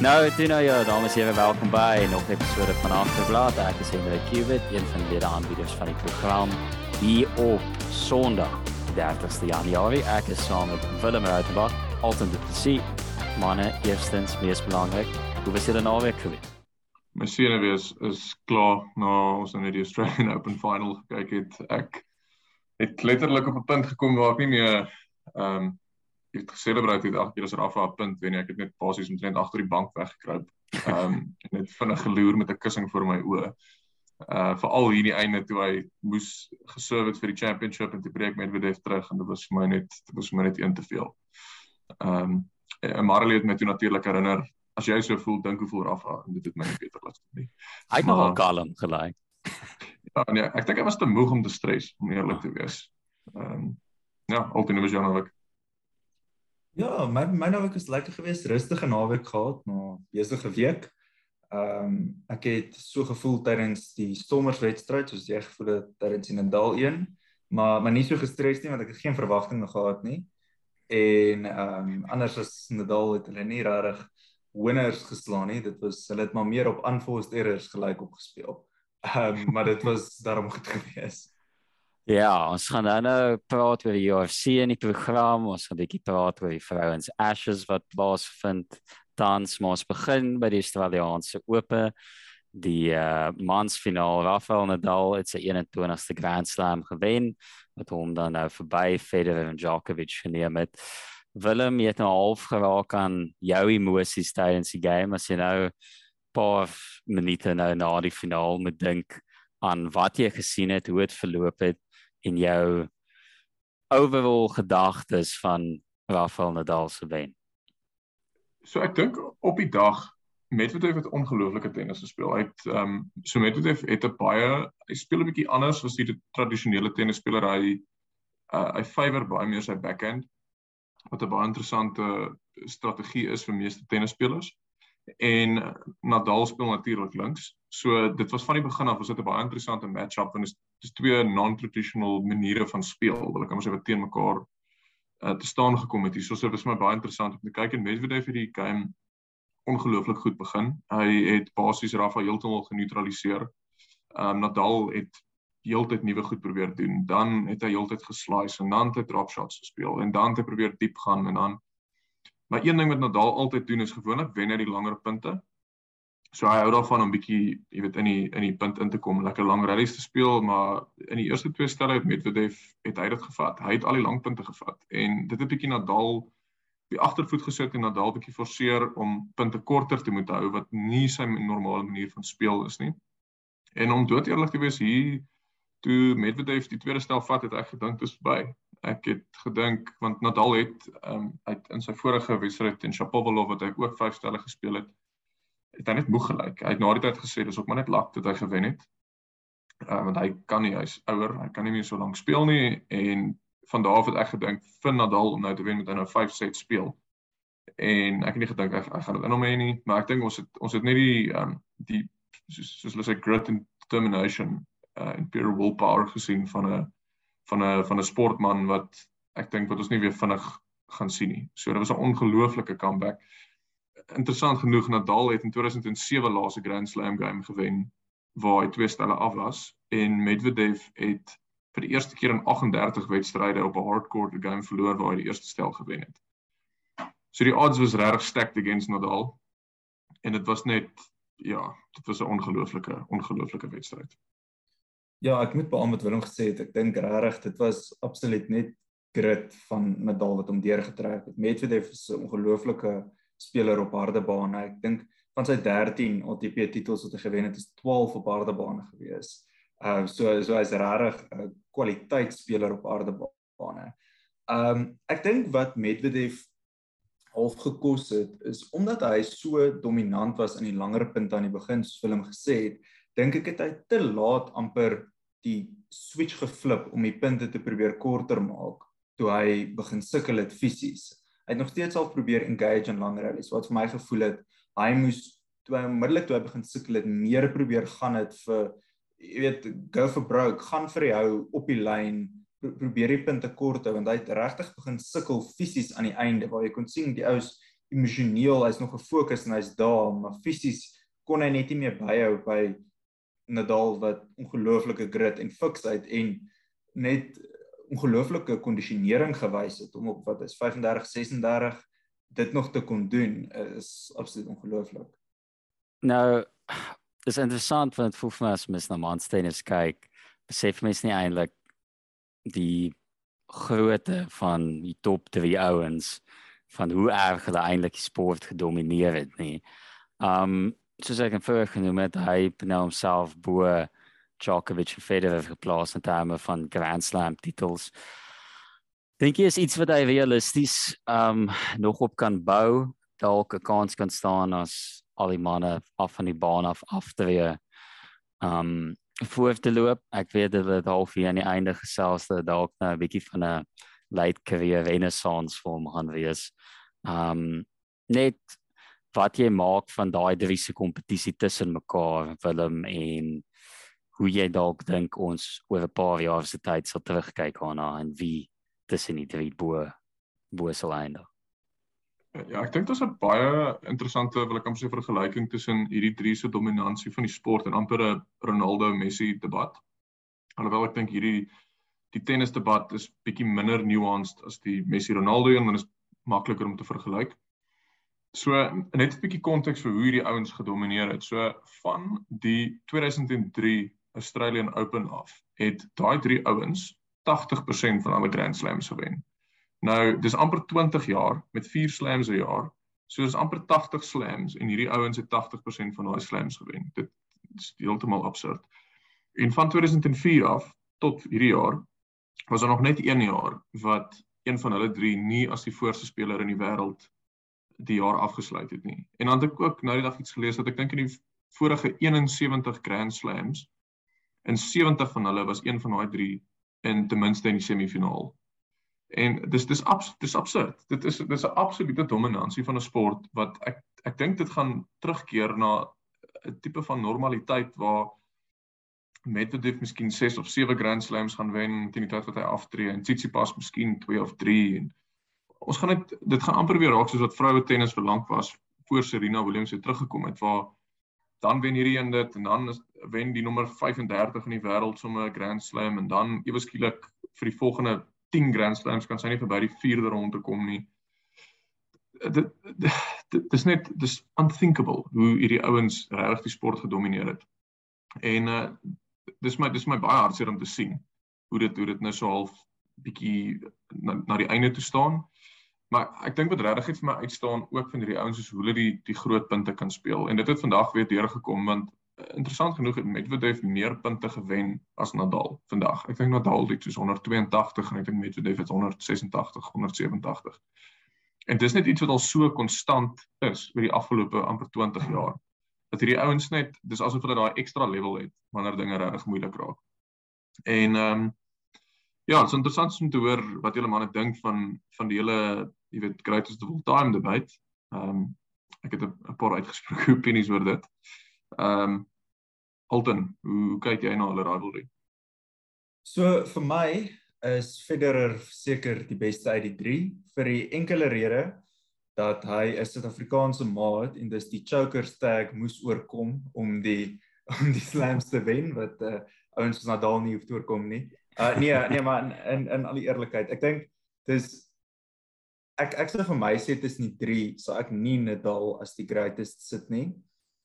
Nou, doen nou ja, dames en here, welkom by nog 'n episode van Agterblad. Ek is Henry Kubit, een van die aanbieders van die program hier op Sondag, 30ste Januarie. Ek is saam met Willem Rautenbach, altyd te sien. Manne, eerstens, mees belangrik, hoe was julle naweek gewees? My senuwees is klaar na ons nou net die Australian Open Final gekyk het. Ek het letterlik op 'n punt gekom waar ek nie meer ehm um, het geselebreit het elke keer as Rafa 'n punt wen. Ek het net basies omtrent agter die bank weggekruip. Ehm um, net vinnig geloer met 'n kussing voor my oë. Uh veral hier die einde toe hy moes geserve het vir die championship en te breek met Medvedev terug en dit was vir my net dit was vir my net een te veel. Ehm um, en Marley het my toe natuurlik herinner as jy so voel dink hoe voel Rafa en dit het my net beter laat voel nie. Hy het nogal kalm gelyk. Ja nee, ek dink hy was te moeg om te stres om eerlik te wees. Ehm um, ja, altyd nou Janovic. Ja, my my naweek was lekker geweest, rustige naweek gehad na besige week. Ehm um, ek het so gevoel tydens die Stormerswedstryd soos jy gevoel het tydens die Nadal 1, maar maar nie so gestres nie want ek het geen verwagtinge gehad nie. En ehm um, anders as Nadal het hulle nie regtig winners geslaan nie. Dit was hulle het maar meer op unforced errors gelyk op gespeel. Ehm um, maar dit was daarom goed geweest. Ja, ons gaan dan nou praat oor die UFC in die program. Ons gaan 'n bietjie praat oor die vrouens Ashes wat plaasvind tans. Maar ons begin by die Australiese Ope. Die uh, mansfinaal Rafael Nadal het sy 21ste Grand Slam gewen wat hom dan nou verby Federer en Djokovic geneem het. Willem, jy het nou half geraak aan jou emosies tydens die game as jy nou paar minute nou na die finaal moet dink aan wat jy gesien het, hoe dit verloop het en jou overall gedagtes van Rafael Nadal se wen? So ek dink op die dag Medvedev het ongelooflike tennis gespeel. Hy het ehm um, so Medvedev het 'n baie hy speel 'n bietjie anders as die tradisionele tennisspeler. Hy uh, hy favour baie meer sy backhand wat 'n baie interessante strategie is vir meeste tennisspelers. En Nadal speel natuurlik links. So dit was van die begin af was dit 'n baie interessante match-up want dis twee non-traditional maniere van speel. Hulle kan mos ewe teen mekaar uh, te staan gekom het hier. So dit was my baie interessant om te kyk en Medvedev het die game ongelooflik goed begin. Hy het basies Rafa heeltemal geneutraliseer. Um Nadal het heeltyd nuwe goed probeer doen. Dan het hy heeltyd geslice en dan het hy drop shots gespeel en dan het hy probeer diep gaan en dan Maar een ding wat Nadal altyd doen is gewoonlik wen hy die langer punte. So hy hou daarvan om bietjie, jy weet, in die in die punt in te kom, lekker lang rallies te speel, maar in die eerste twee stelle het Medvedev het hy dit gevat. Hy het al die lang punte gevat en dit het bietjie Nadal die agtervoet gesit en Nadal bietjie forceer om punte korter te moet hou wat nie sy normale manier van speel is nie. En om dood eerlik te wees hier toe Medvedev die tweede stel vat, het ek gedink dit is verby. Ek het gedink want Nadal het ehm um, uit in sy vorige wedstryd teen Shapovalov wat hy ook vyf stelle gespeel het, het hy net moeg gelyk. Hy het na die tyd gesê dis ook maar net lak dat hy gewen het. Uh, want hy kan nie hy's ouer, hy kan nie meer so lank speel nie en van daar af het ek gedink vir Nadal om nou te wen met hy nou 5 sets speel. En ek het nie gedink ek, ek gaan dit in hom hê nie, maar ek dink ons het ons het net die um die soos soos hulle sê grit and determination uh in pure willpower gesien van 'n van 'n van 'n sportman wat ek dink wat ons nie weer vinnig gaan sien nie. So dit was 'n ongelooflike comeback interessant genoeg Nadal het in 2007 laaste Grand Slam game gewen waar hy twee stelle af was en Medvedev het vir die eerste keer in 38 wedstryde op 'n hardcourt game verloor waar hy die eerste stel gewen het. So die odds was regtig stacked against Nadal en dit was net ja, dit was 'n ongelooflike ongelooflike wedstryd. Ja, ek moet beamoed wat Willem gesê het. Ek dink regtig dit was absoluut net grit van Nadal wat hom deurgetrek het. Medvedev is 'n ongelooflike speler op harde bane. Ek dink van sy 13 ATP titels wat hy gewen het, is 12 op harde bane gewees. Uh so so hy's regtig 'n kwaliteitsspeler op harde bane. Um ek dink wat Medvedev half gekos het is omdat hy so dominant was in die langer punte aan die begin, soos Willem gesê het, dink ek het hy te laat amper die switch geflip om die punte te probeer korter maak toe hy begin sukkel het fisies hy het nog steeds al probeer engage in lang rallies wat vir my gevoel het hy moes toe hy onmiddellik toe hy begin sukkel het meer probeer gaan het vir jy weet go for broke gaan vir jou op die lyn probeer die punte kort hou want hy het regtig begin sukkel fisies aan die einde waar jy kon sien die ouens emosioneel, hy's nog gefokus en hy's daar, maar fisies kon hy net nie meer byhou by Nadal wat ongelooflike grit en fiksheid en net ongelooflike kondisionering gewys het om op wat is 35 36 dit nog te kon doen is absoluut ongelooflik. Nou dis interessant want vir my as mens na Mansteiners kyk, besef mens nie eintlik die grootte van die top 3 ouens van hoe erg hulle eintlik die sport gedomeineer het nie. Um soos ek vroeër genoem het, hy nou homself bo Djokovic en Federer geplaas in terme van Grand Slam titels. Dink jy is iets wat hy realisties um nog op kan bou, dalk 'n kans kan staan as al die manne af van die baan af aftree. Um voor te loop. Ek weet dat dit half hier aan die einde gesels dat dalk nou 'n bietjie van 'n late career renaissance vir hom gaan wees. Um net wat jy maak van daai drie se kompetisie tussen mekaar Willem en hoe jy dalk dink ons oor 'n paar jaar se tyd sal terugkyk daarna en wie tussen die drie bo bo sal eindig. Ja, ek dink dit is 'n baie interessante wil ek amper sê vergelyking tussen hierdie drie se dominansie van die sport en amper 'n Ronaldo Messi debat. Alhoewel ek dink hierdie die tennis debat is bietjie minder nuanced as die Messi Ronaldo een, dit is makliker om te vergelyk. So net 'n bietjie konteks vir hoe hierdie ouens gedomeineer het. So van die 2003 Australian Open af het daai drie ouens 80% van alle Grand Slams gewen. Nou, dis amper 20 jaar met 4 slams 'n jaar. So dis amper 80 slams en hierdie ouens het 80% van daai slams gewen. Dit is heeltemal absurd. En van 2004 af tot hierdie jaar was daar nog net een jaar wat een van hulle drie nie as die voorste speler in die wêreld die jaar afgesluit het nie. En dan het ek ook nou die dag iets gelees dat ek dink in die vorige 71 Grand Slams in 70 van hulle was een van daai drie in ten minste in die semifinaal. En dis dis abs dis absurd. Dit is dis 'n absolute dominansie van 'n sport wat ek ek dink dit gaan terugkeer na 'n tipe van normaliteit waar Medvedev miskien 6 of 7 Grand Slams gaan wen teen die tyd wat hy aftree en Tsitsipas miskien 2 of 3 en ons gaan dit dit gaan amper weer raak soos wat vroue tennis vir lank was voor Serena Williams het teruggekom het waar dan wen hierdie een dit en dan is, wen die nommer 35 in die wêreld sommer 'n Grand Slam en dan ewe skielik vir die volgende 10 Grand Slams kan sy nie verby die 4de ronde kom nie. Dit dit is net dis unthinkable hoe hierdie ouens regtig die sport gedomeineer het. En uh dis my dis my baie hartseer om te sien hoe dit hoe dit nou so half bietjie na, na die einde toe staan. Maar ek dink wat regtig vir my uitstaan ook van hierdie ouens is hoe hulle die die groot punte kan speel. En dit het vandag weer deurgekom want uh, interessant genoeg het Medvedev meer punte gewen as Nadal vandag. Ek dink Nadal het soos 182 en ek dink Medvedev het 186, 187. En dis net iets wat al so konstant is oor die afgelope amper 20 jaar. Dat hierdie ouens net dis asof hulle daai ekstra level het wanneer dinge regtig moeilik raak. En ehm um, Ja, dit is interessant om te hoor wat julle manne dink van van die hele, jy weet, greatest of all time debate. Ehm um, ek het 'n paar uitgesproke opinies oor dit. Ehm um, Alton, hoe, hoe kyk jy na hulle rivalry? So vir my is Federer seker die beste uit die 3 vir die enkele rede dat hy 'n Suid-Afrikaanse maat en dis die choker tag moes oorkom om die om die slams te wen wat uh, ouens soos Nadal nie hoef te oorkom nie. Uh nee, nee maar in in, in al die eerlikheid, ek dink dis ek ek sou vir my sê dit is nie 3, so ek nie Nadal as die greatest sit nie.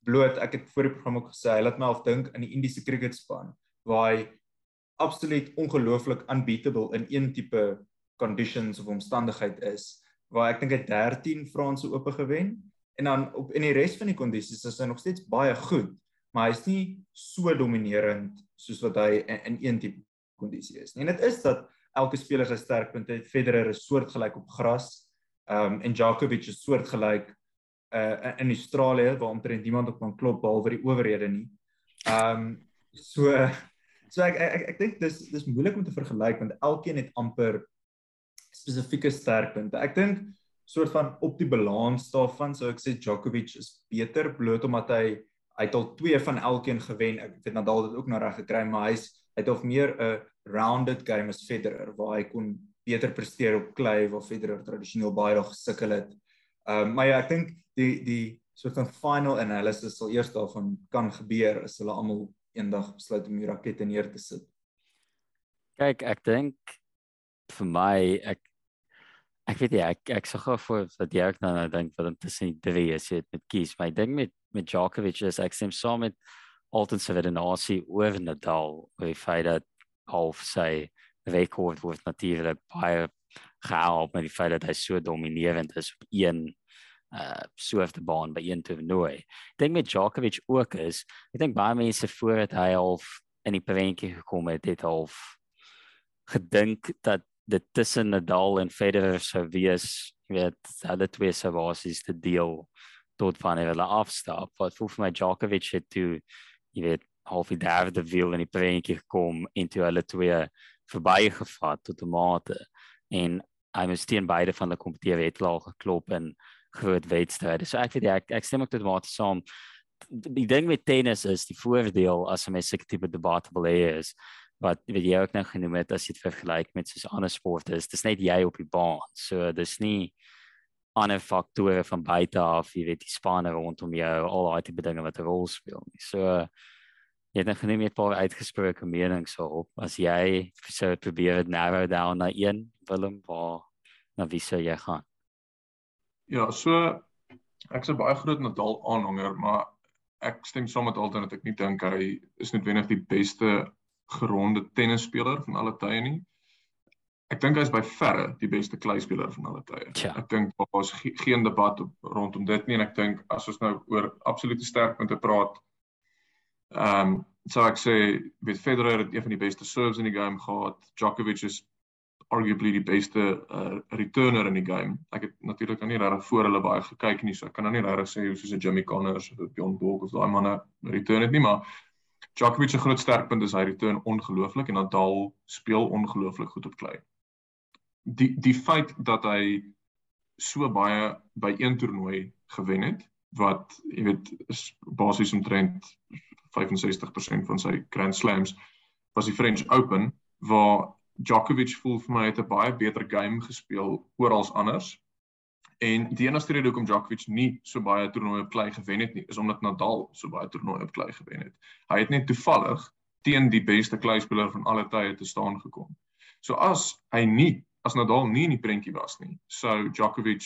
Bloot ek het voor die program ook gesê, hy laat my half dink aan die Indiese cricket span waar hy absoluut ongelooflik unbeatable in een tipe conditions of omstandigheid is waar ek dink hy 13 Franse ope gewen en dan op in die res van die kondisies is hy nog steeds baie goed maar hy's nie so dominerend soos wat hy in, in een tipe kondisie is. En dit is dat elke speler se sterkpunte het. Federer is soortgelyk op gras. Ehm um, en Djokovic is soortgelyk uh in Australië waar omtrent niemand op kan klop behalwe die owerhede nie. Ehm um, so so ek ek ek, ek dink dis dis moeilik om te vergelyk want elkeen het amper spesifieke sterkpunte. Ek dink soort van op die balans daarvan sou ek sê Djokovic is beter bloot omdat hy hy het al twee van elkeen gewen. Ek weet Nadal het ook nou reg gekry, maar hy's hy het of meer 'n rounded game as Federer waar hy kon beter presteer op klei waar Federer tradisioneel baie nog gesukkel het. Ehm uh, maar ja, ek dink die die soort van final analysis sal eers daarvan kan gebeur as hulle almal eendag besluit om die rakette neer te sit. Kyk, ek dink vir my ek ek weet nie ek ek sou gou voor dat jy ook nou nou dink wat tussen die drie is jy met kies, maar ek dink met met Djokovic is ek stem saam met Alton se redenasie oor Nadal, oor die feit dat half sy rekord word natuurlik baie gehelp met die feit dat hy so dominerend is op een uh soort baan by een toernooi. Ek dink met Djokovic ook is, ek dink baie mense voordat hy half in die prentjie gekom het, het half gedink dat dit tussen Nadal en Federer sou wees, weet hulle twee sou basies te deel tot wanneer hulle afstap. Wat vir my Djokovic het toe, jy weet, half die derde wiel in die prentjie gekom en toe hulle twee verbygevat tot 'n mate en hy moes teen beide van die kompetitiewe wedloop geklop en groot wedstryde. So ek weet jy, ek ek stem ook tot mate saam. Die ding met tennis is die voordeel as 'n mens seker tipe debatable is wat wat jy ook nou genoem het as jy dit vergelyk met soos ander sporte is dis net jy op die baan. So dis nie ander faktore van buite af, jy weet die spanne rondom jou, al daai tipe dinge wat 'n rol speel nie. So jy het nou genoem jy het 'n paar uitgesproke menings op. As jy sou probeer narrow down na een, Willem, waar na wie sou jy gaan? Ja, so ek's 'n baie groot Nadal aanhanger, maar ek stem saam met Alton dat ek nie dink hy is noodwendig die beste geronde tennisspeler van alle tye nie. Ek dink hy is by verre die beste kleispeler van alle tye. Ja. Ek dink daar is ge geen debat op, rondom dit nie en ek dink as ons nou oor absolute sterkpunte praat, ehm um, sou ek sê weet Federer het een van die beste serves in die game gehad. Djokovic is arguably die beste uh, returner in die game. Ek het natuurlik nou nie regtig voor hulle baie gekyk nie, so ek kan nou nie regtig sê hoe soos 'n Jimmy Connors of Bjorn Borg of daai manne return het nie, maar Djokovic se groot sterkpunt is hy return ongelooflik en Nadal speel ongelooflik goed op klei. Die die feit dat hy so baie by een toernooi gewen het wat jy weet is basies omtrent 65% van sy Grand Slams was die French Open waar Djokovic voel vir my het 'n baie beter game gespeel oral anders. En die enigste rede hoekom Djokovic nie so baie toernooie op klei gewen het nie, is omdat Nadal so baie toernooie op klei gewen het. Hy het net toevallig teen die beste kleispeler van alle tye te staan gekom. So as hy nie as Nadal nie in die prentjie was nie, sou Djokovic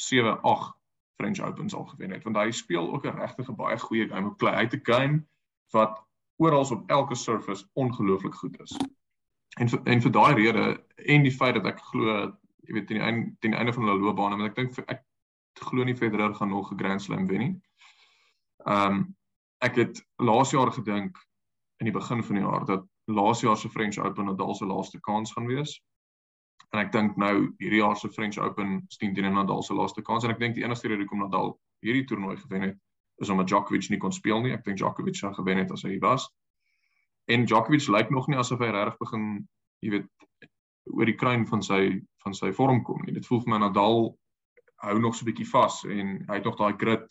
7-8 French Opens al gewen het, want hy speel ook 'n regtig baie goeie game op klei. Hy het 'n game wat oral op elke surface ongelooflik goed is. En vir, en vir daai rede en die feit dat ek glo, jy weet teen die einde teen die einde van hulle loopbaan, want ek dink ek glo nie Federer gaan nog 'n Grand Slam wen nie. Ehm um, ek het laas jaar gedink in die begin van die jaar dat laas jaar se French Open Nadal se laaste kans gaan wees. En ek dink nou hierdie jaar se French Open steen teen Nadal se laaste kans en ek dink die enigste rede hoekom Nadal hierdie toernooi gewen het is omdat Djokovic nie kon speel nie. Ek dink Djokovic sou gewen het as hy was en Djokovic lyk nog nie asof hy regtig begin, jy weet, oor die kruin van sy van sy vorm kom nie. Dit voel vir my Nadal hou nog so 'n bietjie vas en hy het nog daai grit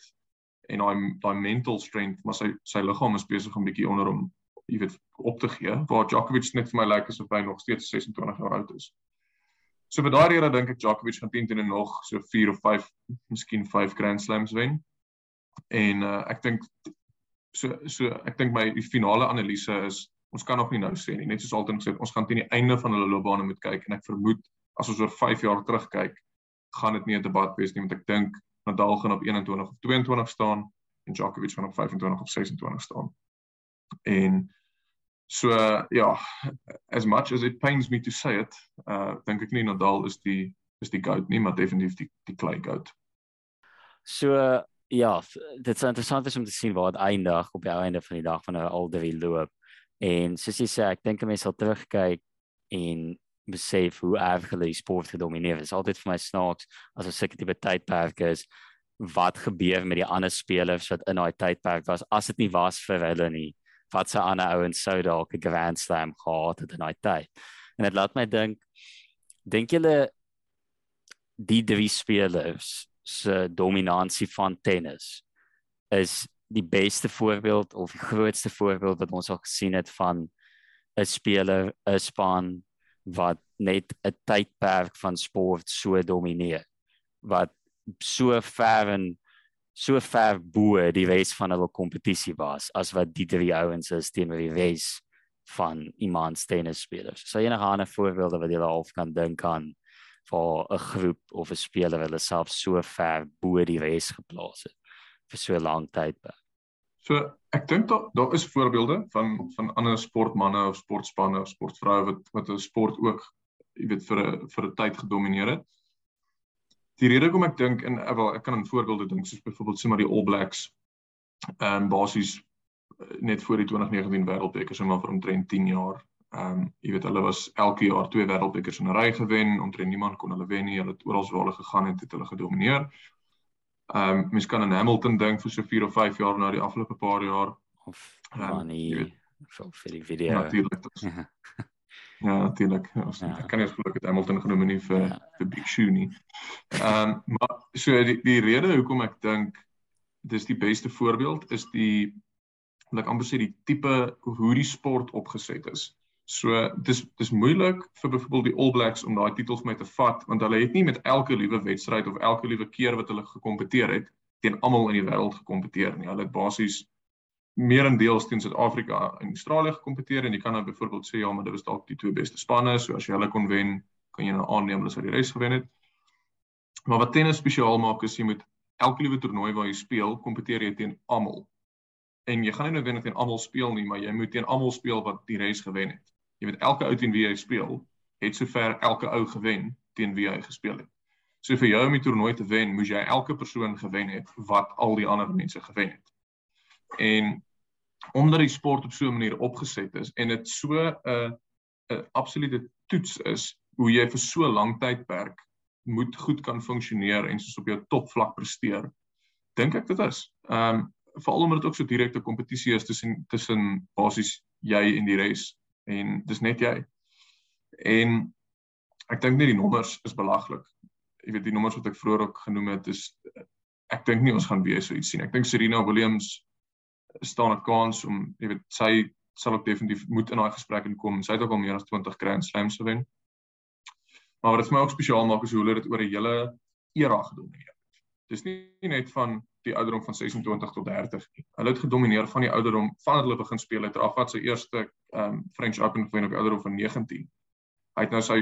en daai daai mental strength, maar sy sy liggaam is besig om bietjie onder hom, jy weet, op te gee. Waar Djokovic net vir my lyk asof hy nog steeds 26 jaar oud is. So vir daai rede dink ek Djokovic gaan teen teen nog so 4 of 5, miskien 5 Grand Slams wen. En uh, ek dink so so ek dink my finale analise is ons kan nog nie nou sê nie net soos altyd gesê ons gaan teen die einde van hulle loopbane moet kyk en ek vermoed as ons oor 5 jaar terugkyk gaan dit nie 'n debat wees nie want ek dink Nadal gaan op 21 of 22 staan en Djokovic gaan op 25 of 26 staan. En so ja, as much as it pains me to say it, uh dink ek nie Nadal is die is die goat nie, maar definitief die die clay goat. So ja, dit is interessant om te sien waar dit eindig op die einde van die dag van 'n al drie loop. En soos jy sê, ek dink 'n mens sal terugkyk en besef hoe erg hulle die sport gedomineer het. Dit is altyd vir my snaaks as 'n sulke tipe tydperk is wat gebeur met die ander spelers wat in daai tydperk was as dit nie was vir hulle nie. Wat se ander ouens sou dalk 'n Grand Slam gehad het in daai tyd. En dit laat my dink dink julle die drie spelers se dominansie van tennis is die beste voorbeeld of die grootste voorbeeld wat ons al gesien het van 'n speler, 'n span wat net 'n tydperk van sport so domineer wat so ver en so ver bo die res van hulle kompetisie was as wat die drie ouens is teenoor die res van iemand tennisspelers. So enige ander voorbeelde wat jy half kan dink aan vir 'n groep of 'n speler hulle self so ver bo die res geplaas het vir so 'n lang tyd. So ek dink daar daar is voorbeelde van van ander sportmense of sportspanne of sportvroue wat wat 'n sport ook jy weet vir 'n vir 'n tyd gedomeineer het die rede hoekom ek dink en wel ek kan 'n voorbeelde dink soos byvoorbeeld sommer die All Blacks ehm um, basies eh, net voor die 2019 wêreldbeker sommer vir omtrent 10 jaar. Ehm um, jy weet hulle was elke jaar twee wêreldbekers in 'n ry gewen, omtrent niemand kon hulle wen nie. Hulle het oral waar hulle gegaan het, het hulle gedomeineer. Ehm um, mens kan aan Hamilton dink vir so 4 of 5 jaar na die afgelope paar jaar of um, nee, vir die video. Natuurlik. Ja, natuurlik. Ja, ja. Ek kan nie glo dat Hamilton genoem nie vir ja. vir Big Shoe nie. Ehm um, maar so die die rede hoekom ek dink dis die beste voorbeeld is die wil ek amper sê die tipe hoe die sport opgeset is. So dis dis moeilik vir byvoorbeeld die All Blacks om daai titels met te vat want hulle het nie met elke liewe wedstryd of elke liewe keer wat hulle gekompeteer het teen almal in die wêreld gekompeteer nie. Hulle het basies meerendeels teen Suid-Afrika en Australië gekompeteer en jy kan nou byvoorbeeld sê ja, maar dit was dalk die twee beste spanne, so as jy hulle kon wen, kan jy nou aanneem hulle sou die res gewen het. Maar wat tennis spesiaal maak is jy moet elke liewe toernooi waar jy speel, kompeteer jy teen almal. En jy gaan nie nou wen teen almal speel nie, maar jy moet teen almal speel wat die res gewen het. Jy weet elke ou teen wie jy speel, het sover elke ou gewen teen wie hy gespeel het. So vir jou om die toernooi te wen, moes jy elke persoon gewen het wat al die ander mense gewen het. En omdat die sport op so 'n manier opgeset is en dit so 'n 'n absolute toets is hoe jy vir so lank tydperk moet goed kan funksioneer en soos op jou topvlak presteer. Dink ek dit is. Ehm um, veral omdat dit ook so direkte kompetisie is tussen tussen basies jy en die res en dis net jy. En ek dink net die nommers is belaglik. Jy weet die nommers wat ek vroeër ook genoem het is ek dink nie ons gaan weer so iets sien. Ek dink Serena Williams staan 'n kans om jy weet sy sal ook definitief moet in daai gesprek inkom. Sy het ook al meer as 20 Grand Slams gewen. Maar wat dit vir my ook spesiaal maak is hoe hulle dit oor 'n hele era gedomineer het. Dis nie net van die ouderdom van 26 tot 30 nie. Hulle het gedomineer van die ouderdom van hulle begin speel het. Rafa se eerste ehm um, French Open gewen op die ouderdom van 19. Hy het nou sy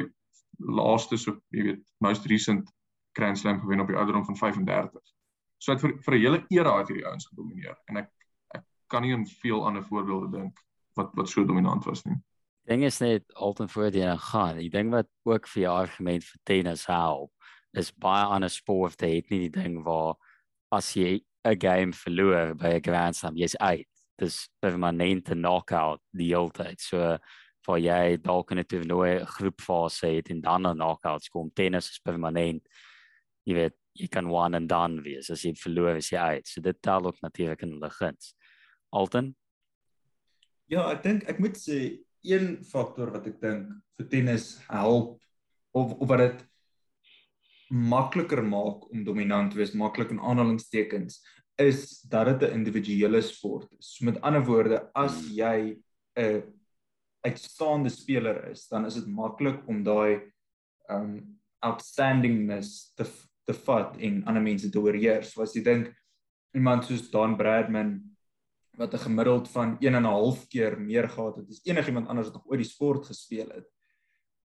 laaste so jy weet most recent Grand Slam gewen op die ouderdom van 35. So het vir vir 'n hele era het hierdie ouens gedomineer en ek kan nie aan veel ander voorbeelde dink wat wat so dominant was nie. Ding is net altyd voor die en gaan. Ek dink wat ook vir jou argument vir tennis help is baie ander sporte het nie die ding waar as jy 'n game verloor by 'n Grand Slam, jy's uit. Dis permanente knockout die hele tyd. So vir jy dalk in 'n toernooi groepfase het en dan 'n knockout kom. Tennis is permanent. Jy weet, jy kan one and done wees as jy verloor is jy uit. So dit tel ook natuurlik in hulle guns. Alton? Ja, ek dink ek moet sê een faktor wat ek dink vir tennis help of of wat dit makliker maak om dominant te wees, maklik in aanhalingstekens, is dat dit 'n individuele sport is. So met ander woorde, as hmm. jy 'n uitstaande speler is, dan is dit maklik om daai um outstandingness te te vat en ander mense te oorheers. So as jy dink iemand soos Don Bradman wat 'n gemiddeld van 1 en 'n half keer meer gehad het as enigiemand anders wat nog ooit die sport gespeel het.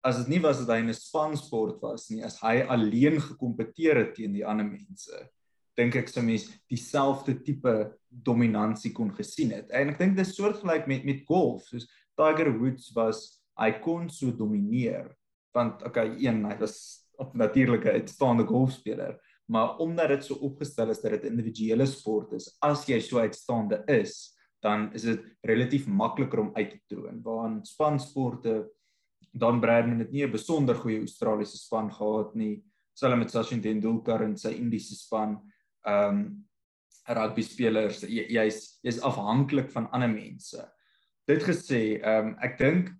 As dit nie was dat hy 'n spansport was nie, as hy alleen gekompeteer het teen die ander mense, dink ek sou mens dieselfde tipe dominansie kon gesien het. En ek dink dit is soortgelyk met met golf, soos Tiger Woods was, hy kon so domineer want okay, een hy was op natuurlike uitstaande golfspeler, maar omdat dit so opgestel is dat dit 'n individuele sport is, as jy so uitstaande is, dan is dit relatief makliker om uit te troon. Waar in spansporte dan Bradman het nie 'n besonder goeie Australiese span gehad nie. Selfs met Sachin Tendulkar en sy Indiese span, ehm um, rugby spelers, jy's jy's jy afhanklik van ander mense. Dit gesê, ehm um, ek dink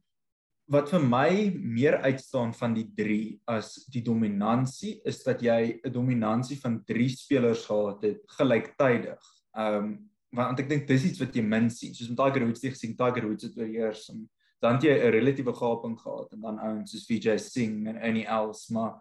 wat vir my meer uitstaan van die 3 as die dominansie is dat jy 'n dominansie van 3 spelers gehad het gelyktydig. Ehm um, want ek dink dis iets wat jy min sien. Soos met Tiger Woods, jy gesien Tiger Woods het oorheers en dan het jy 'n relatiewe gaping gehad en dan ouens soos Vijay Singh en any else maar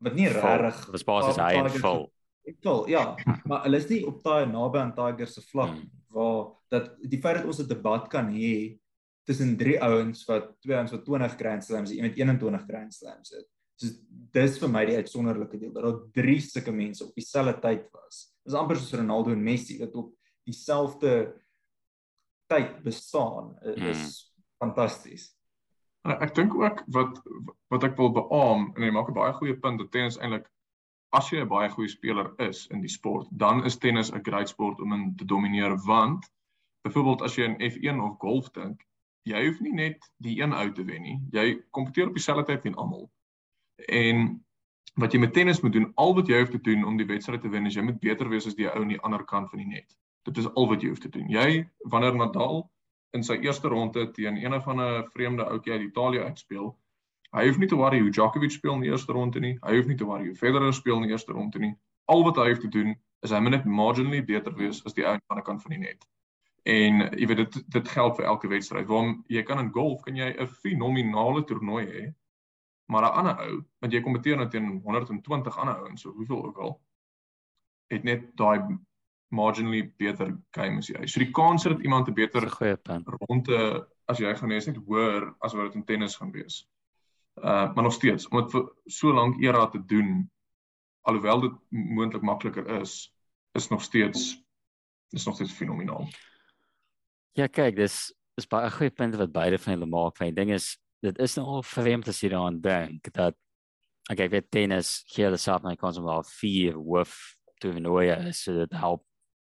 wat nie regtig was basies hy en vol. Ek voel ja, maar hulle is nie op daai naby aan Tiger se vlak hmm. waar dat die feit dat ons 'n debat kan hê tussen drie ouens wat twee ouens wat 20 Grand Slams, een met 21 Grand Slams het. So dis vir my die uitsonderlike deel dat daar drie sulke mense op dieselfde tyd was. Dis amper soos Ronaldo en Messi wat op dieselfde tyd bestaan. Is hmm. Fantasties. Ek dink ook wat wat ek wil beamoen en jy maak 'n baie goeie punt dat tennis eintlik as jy 'n baie goeie speler is in die sport, dan is tennis 'n great sport om in te domineer want byvoorbeeld as jy in F1 of golf dink, jy hoef nie net die een ou te wen nie. Jy kompeteer op dieselfde tyd teen almal. En wat jy met tennis moet doen, al wat jy hoef te doen om die wedstryd te wen, is jy moet beter wees as die ou aan die ander kant van die net. Dit is al wat jy hoef te doen. Jy wanneer Nadal in sy eerste ronde teen een van 'n vreemde ouetjie uit Italië uitspeel, Hy hoef nie te worry hoe Djokovic speel in die eerste ronde nie. Hy hoef nie te worry hoe Federer speel in die eerste ronde nie. Al wat hy hoef te doen is hy moet net marginally beter wees as die ou aan die ander kant van die net. En jy weet dit dit geld vir elke wedstryd. Waarom jy kan in golf kan jy 'n fenominale toernooi hê, maar 'n ander ou, want jy kompeteer nou teen 120 ander ouens, so hoeveel ook al, het net daai marginally beter game as jy. So die kans dat iemand 'n beter ronde as jy gaan hê is net hoër as wat dit in tennis gaan wees uh maar nog steeds om dit vir so lank era te doen alhoewel dit moontlik makliker is is nog steeds is nog steeds fenomenaal. Ja kyk dis is baie goeie punte wat beide van hulle maak. My ding is dit is nou al vreemd as jy daaraan dink dat ek okay, weet tennis hier die South Americans om al vier woof te wen so dit help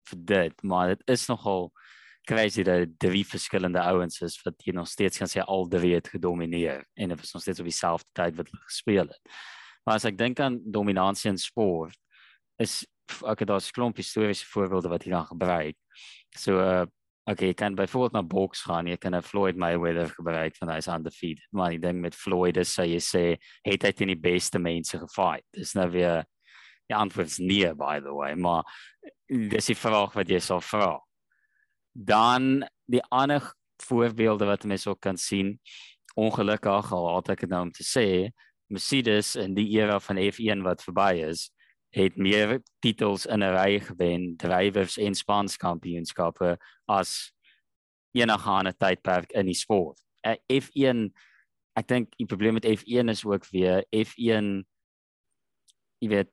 vir dit maar dit is nogal crazy dat drie verskillende ouens is wat hier nog steeds kan sê al drie het gedomeineer en dit was nog steeds op dieselfde tyd wat hulle gespeel het. Maar as ek dink aan dominansie in sport is ek het daar 'n klomp historiese voorbeelde wat hier dan gebruik. So uh okay, jy kan byvoorbeeld na boks gaan, jy kan 'n Floyd Mayweather gebruik van hy's undefeated. Maar die ding met Floyd is sê jy sê het hy teen die beste mense gefight. Dis nou weer die antwoord is nee by the way, maar dis die vraag wat jy sou vra. Dan die ander voorbeelde wat mense ook kan sien. Ongelukkig al het ek dit nou om te sê Mercedes in die era van F1 wat verby is het meer titels in 'n ry gewen drywers en spanskampioenskappe as enige ander tydperk in die sport. Eh, F1 ek dink die probleem met F1 is ook weer F1 jy weet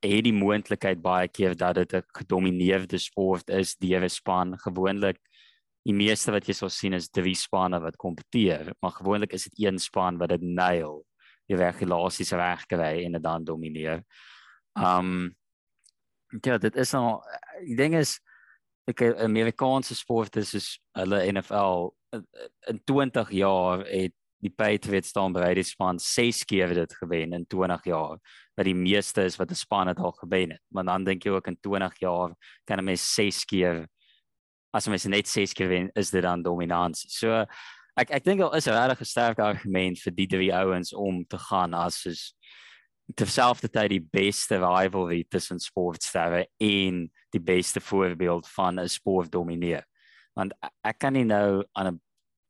het die moontlikheid baie keer dat dit 'n gedomeineerde sport is deur 'n span gewoonlik die meeste wat jy sal sien is drie spanne wat kompeteer maar gewoonlik is dit een span wat dit nail die regulasies regkry en dit dan domineer. Um ja, dit is nou die ding is ek Amerikaanse sport is soos hulle NFL in 20 jaar het die Patriots staan by die span 6 keer dit gewen in 20 jaar wat die meeste is wat 'n span het al gewen het. Maar dan dink jy ook in 20 jaar kan 'n mens 6 keer as 'n mens net 6 keer wen is dit dan dominansie. So ek ek dink al is 'n regtig sterk argument vir die drie ouens om te gaan as soos terselfdertyd die beste rivalry tussen sportsterre en die beste voorbeeld van 'n sport domineer. Want ek kan nie nou aan 'n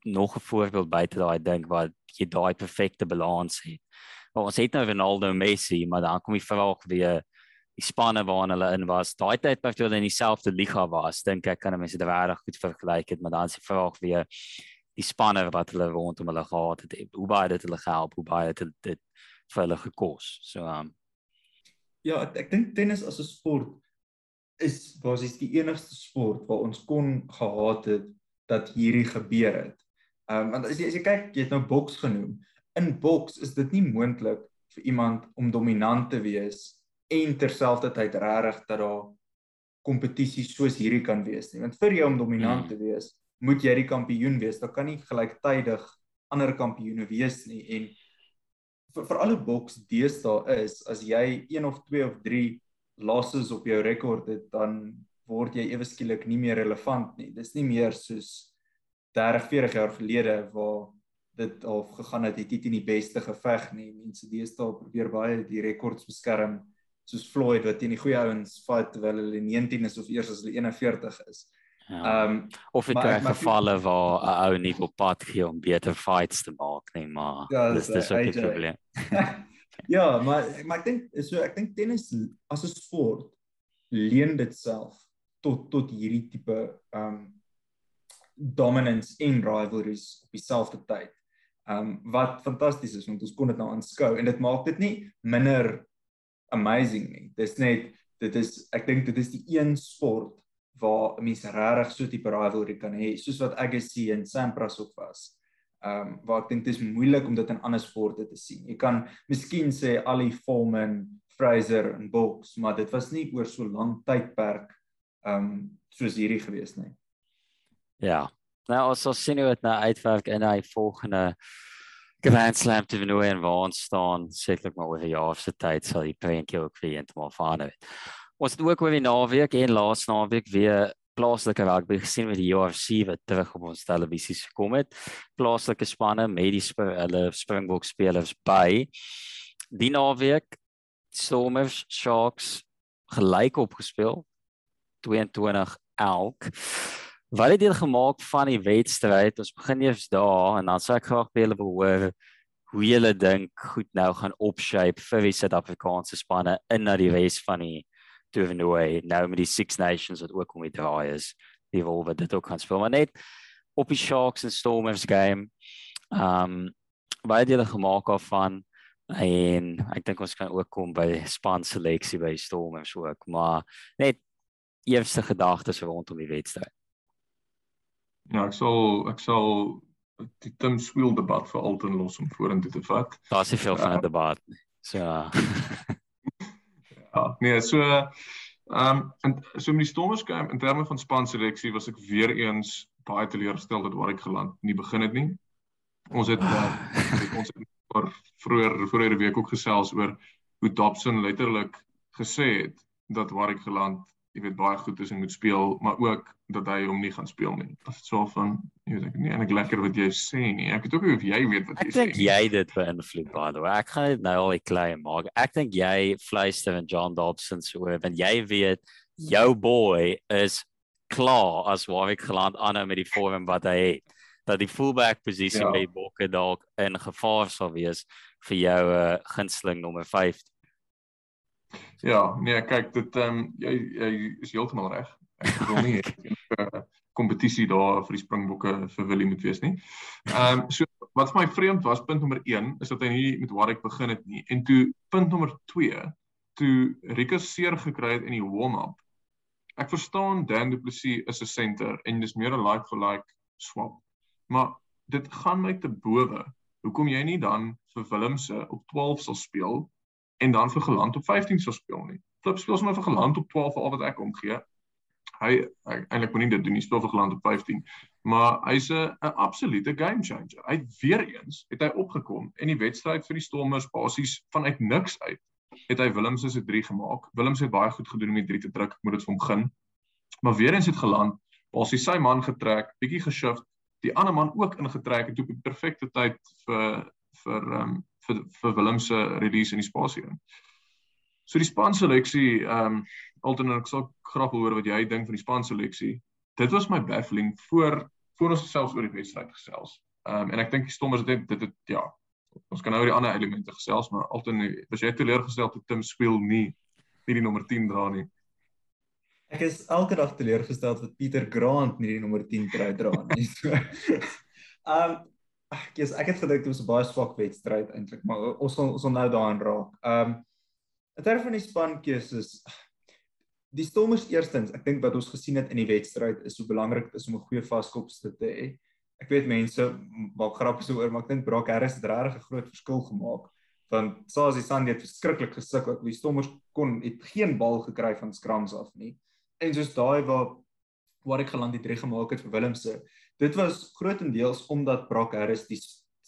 nog 'n voorbeeld buite daai dink wat jy daai perfekte balans het. Maar ons het nou Ronaldo Messi, maar dan kom die vraag weer die spanne waarin hulle in was. Daai tyd wat hulle in dieselfde liga was, dink ek kan mense dit regtig goed vergelyk het, maar dan is die vraag weer die spanne wat hulle rondom hulle gehad het. Hoe baie het hulle gehelp? Hoe baie het dit vir hulle gekos? So um Ja, ek dink tennis as 'n sport is basies die enigste sport waar ons kon gehad het dat hierdie gebeur het. Ehm um, want as jy as jy kyk, jy het nou boks genoem. In boks is dit nie moontlik vir iemand om dominant te wees en terselfdertyd regtig dat daar kompetisie soos hierdie kan wees nie. Want vir jou om dominant hmm. te wees, moet jy die kampioen wees. Daar kan nie gelyktydig ander kampioene wees nie en vir, vir alle boks deesdae is as jy 1 of 2 of 3 losses op jou rekord het, dan word jy ewe skielik nie meer relevant nie. Dis nie meer soos 30, 40 jaar gelede waar dit al gegaan het, het dit nie die beste geveg nie. Mense deesdae probeer baie die rekords beskerm soos Floyd wat teen die goeie ouens fight terwyl hulle 19 is of eers as hulle 41 is. Ja. Ehm um, of dit is gevalle waar 'n ou nie op pad gee om beter fights te maak nie, maar ja, dis dis ook 'n probleem. ja, maar maar ek dink so ek dink tennis as 'n sport leen dit self tot tot hierdie tipe um dominance in rivalries op dieselfde tyd. Um wat fantasties is want ons kon dit nou aanskou en dit maak dit nie minder amazing nie. Dis net dit is ek dink dit is die een sport waar 'n mens regtig so tipe rivalry kan hê soos wat Agassi en Sampras ook was. Ehm um, waar ek dink dit is moeilik om dit in ander sporte te sien. Jy kan miskien sê Ali Foreman, Fraser en Boks, maar dit was nie oor so lank tydperk ehm um, soos hierdie gewees nie. Ja. Nou ons sien hoe dit nou uitwerk in hy volgende Grand Slam wen en waar ons staan, sekerlik maar oor 'n jaar se tyd sal die prentjie ook weer eendag verander. Ons het ook oor die naweek en laas naweek weer plaaslike rugby gesien met die UFC wat terug op ons televisies gekom het. Plaaslike spanne met die sp hulle Springbok spelers by. Die naweek Stormers Sharks gelyk opgespeel 22 elk. Wat het julle gemaak van die wedstryd? Ons begin eers daar en dan sou ek graag by julle wil hoor hoe julle dink goed nou gaan opshape vir die Suid-Afrikaanse spanne in na die res van die toernooi. Nou met die Six Nations wat ook om die draai is die rol wat dit ook kan speel. Maar net op die Sharks en Stormers game um baie dele gemaak af van en ek dink ons kan ook kom by span seleksie by Stormers ook maar net eerste gedagtes rondom die wedstryd Ja ek sal ek sal die Tim Swiel debat vir altyd los om vorentoe te vat. Daar's nie veel van 'n uh, debat nie. So Ja, nee, so ehm um, en so met die Stormers game in terme van span seleksie was ek weer eens baie teleurgesteld dat waar ek geland nie begin het nie. Ons het uh, ons het oor vroeër vroeër week ook gesels oor hoe Dobson letterlik gesê het dat waar ek geland jy weet baie goed is en moet speel, maar ook dat hy hom nie gaan speel nie. Dit is so van jy weet ek nie eintlik lekker wat jy sê nie. Ek weet ook nie of jy weet wat jy sê nie. Ek dink jy dit beïnvloed by the way. Ek gaan dit nou al klein maak. Ek dink jy fluister en John Dobson so want jy weet jou boy is klaar as Warwick geland aan met die vorm wat hy het. Dat die fullback posisie ja. by Bokke dalk in gevaar sal wees vir jou uh, gunsteling nommer 5. Ja, nee, kyk, dit ehm um, jy jy is heeltemal reg. Ek wil nie hê kompetisie daar vir die Springbokke vir Willie moet wees nie. Ehm um, so wat vir my vreemd was, punt nommer 1 is dat hy nie met Warwick begin het nie. En toe punt nommer 2, toe Rikus seer gekry het in die warm-up. Ek verstaan Dan Du Plessis is 'n center en dis meer 'n like for like swap. Maar dit gaan my te bowe. Hoekom jy nie dan vir Willemse op 12 sal speel en dan vir geland op 15 sou speel nie. Flip speel sommer vir geland op 12 vir al wat ek omgee. Hy eintlik moenie dit doen nie, speel vir geland op 15. Maar hy's 'n absolute game changer. Hy weer eens het hy opgekom en die wedstryd vir die Stormers basies vanuit niks uit het hy Willems se 3 gemaak. Willems het baie goed gedoen om die 3 te druk. Ek moet dit vir hom gun. Maar weer eens het geland, basies sy man getrek, bietjie geshift, die ander man ook ingetrek en toe op die perfekte tyd vir vir ehm um, vir vir Willem se release in die spasie in. So die span seleksie, ehm um, Alton ek sal graag hoor wat jy dink van die span seleksie. Dit was my baffling voor voor ons selfs oor die wedstryd gesels. Ehm um, en ek dink die stommers het dit het ja. Ons kan nou oor die ander elemente gesels, maar Alton was jy teleurgesteld toe Tim speel nie nie die nommer 10 dra nie. Ek is elke dag teleurgesteld dat Pieter Grant nie die nommer 10 trou dra nie. Ehm um, ek is ek het gedink dit was 'n baie swak wedstryd eintlik, maar ons sal ons sal nou daaraan raak. Ehm um, in terme van die spankeuses die Stormers eerstens, ek dink wat ons gesien het in die wedstryd is hoe belangrik dit is om 'n goeie vaskopste te hê. Ek weet mense maak grappe so oor, maar ek dink Brock Harris het regtig 'n groot verskil gemaak want Sazi Sandy het verskriklik gesukkel. Die Stormers kon het geen bal gekry van scrums af nie. En soos daai waar waar ek geland het reg gemaak het vir Willemse, dit was grootendeels omdat Brock Harris die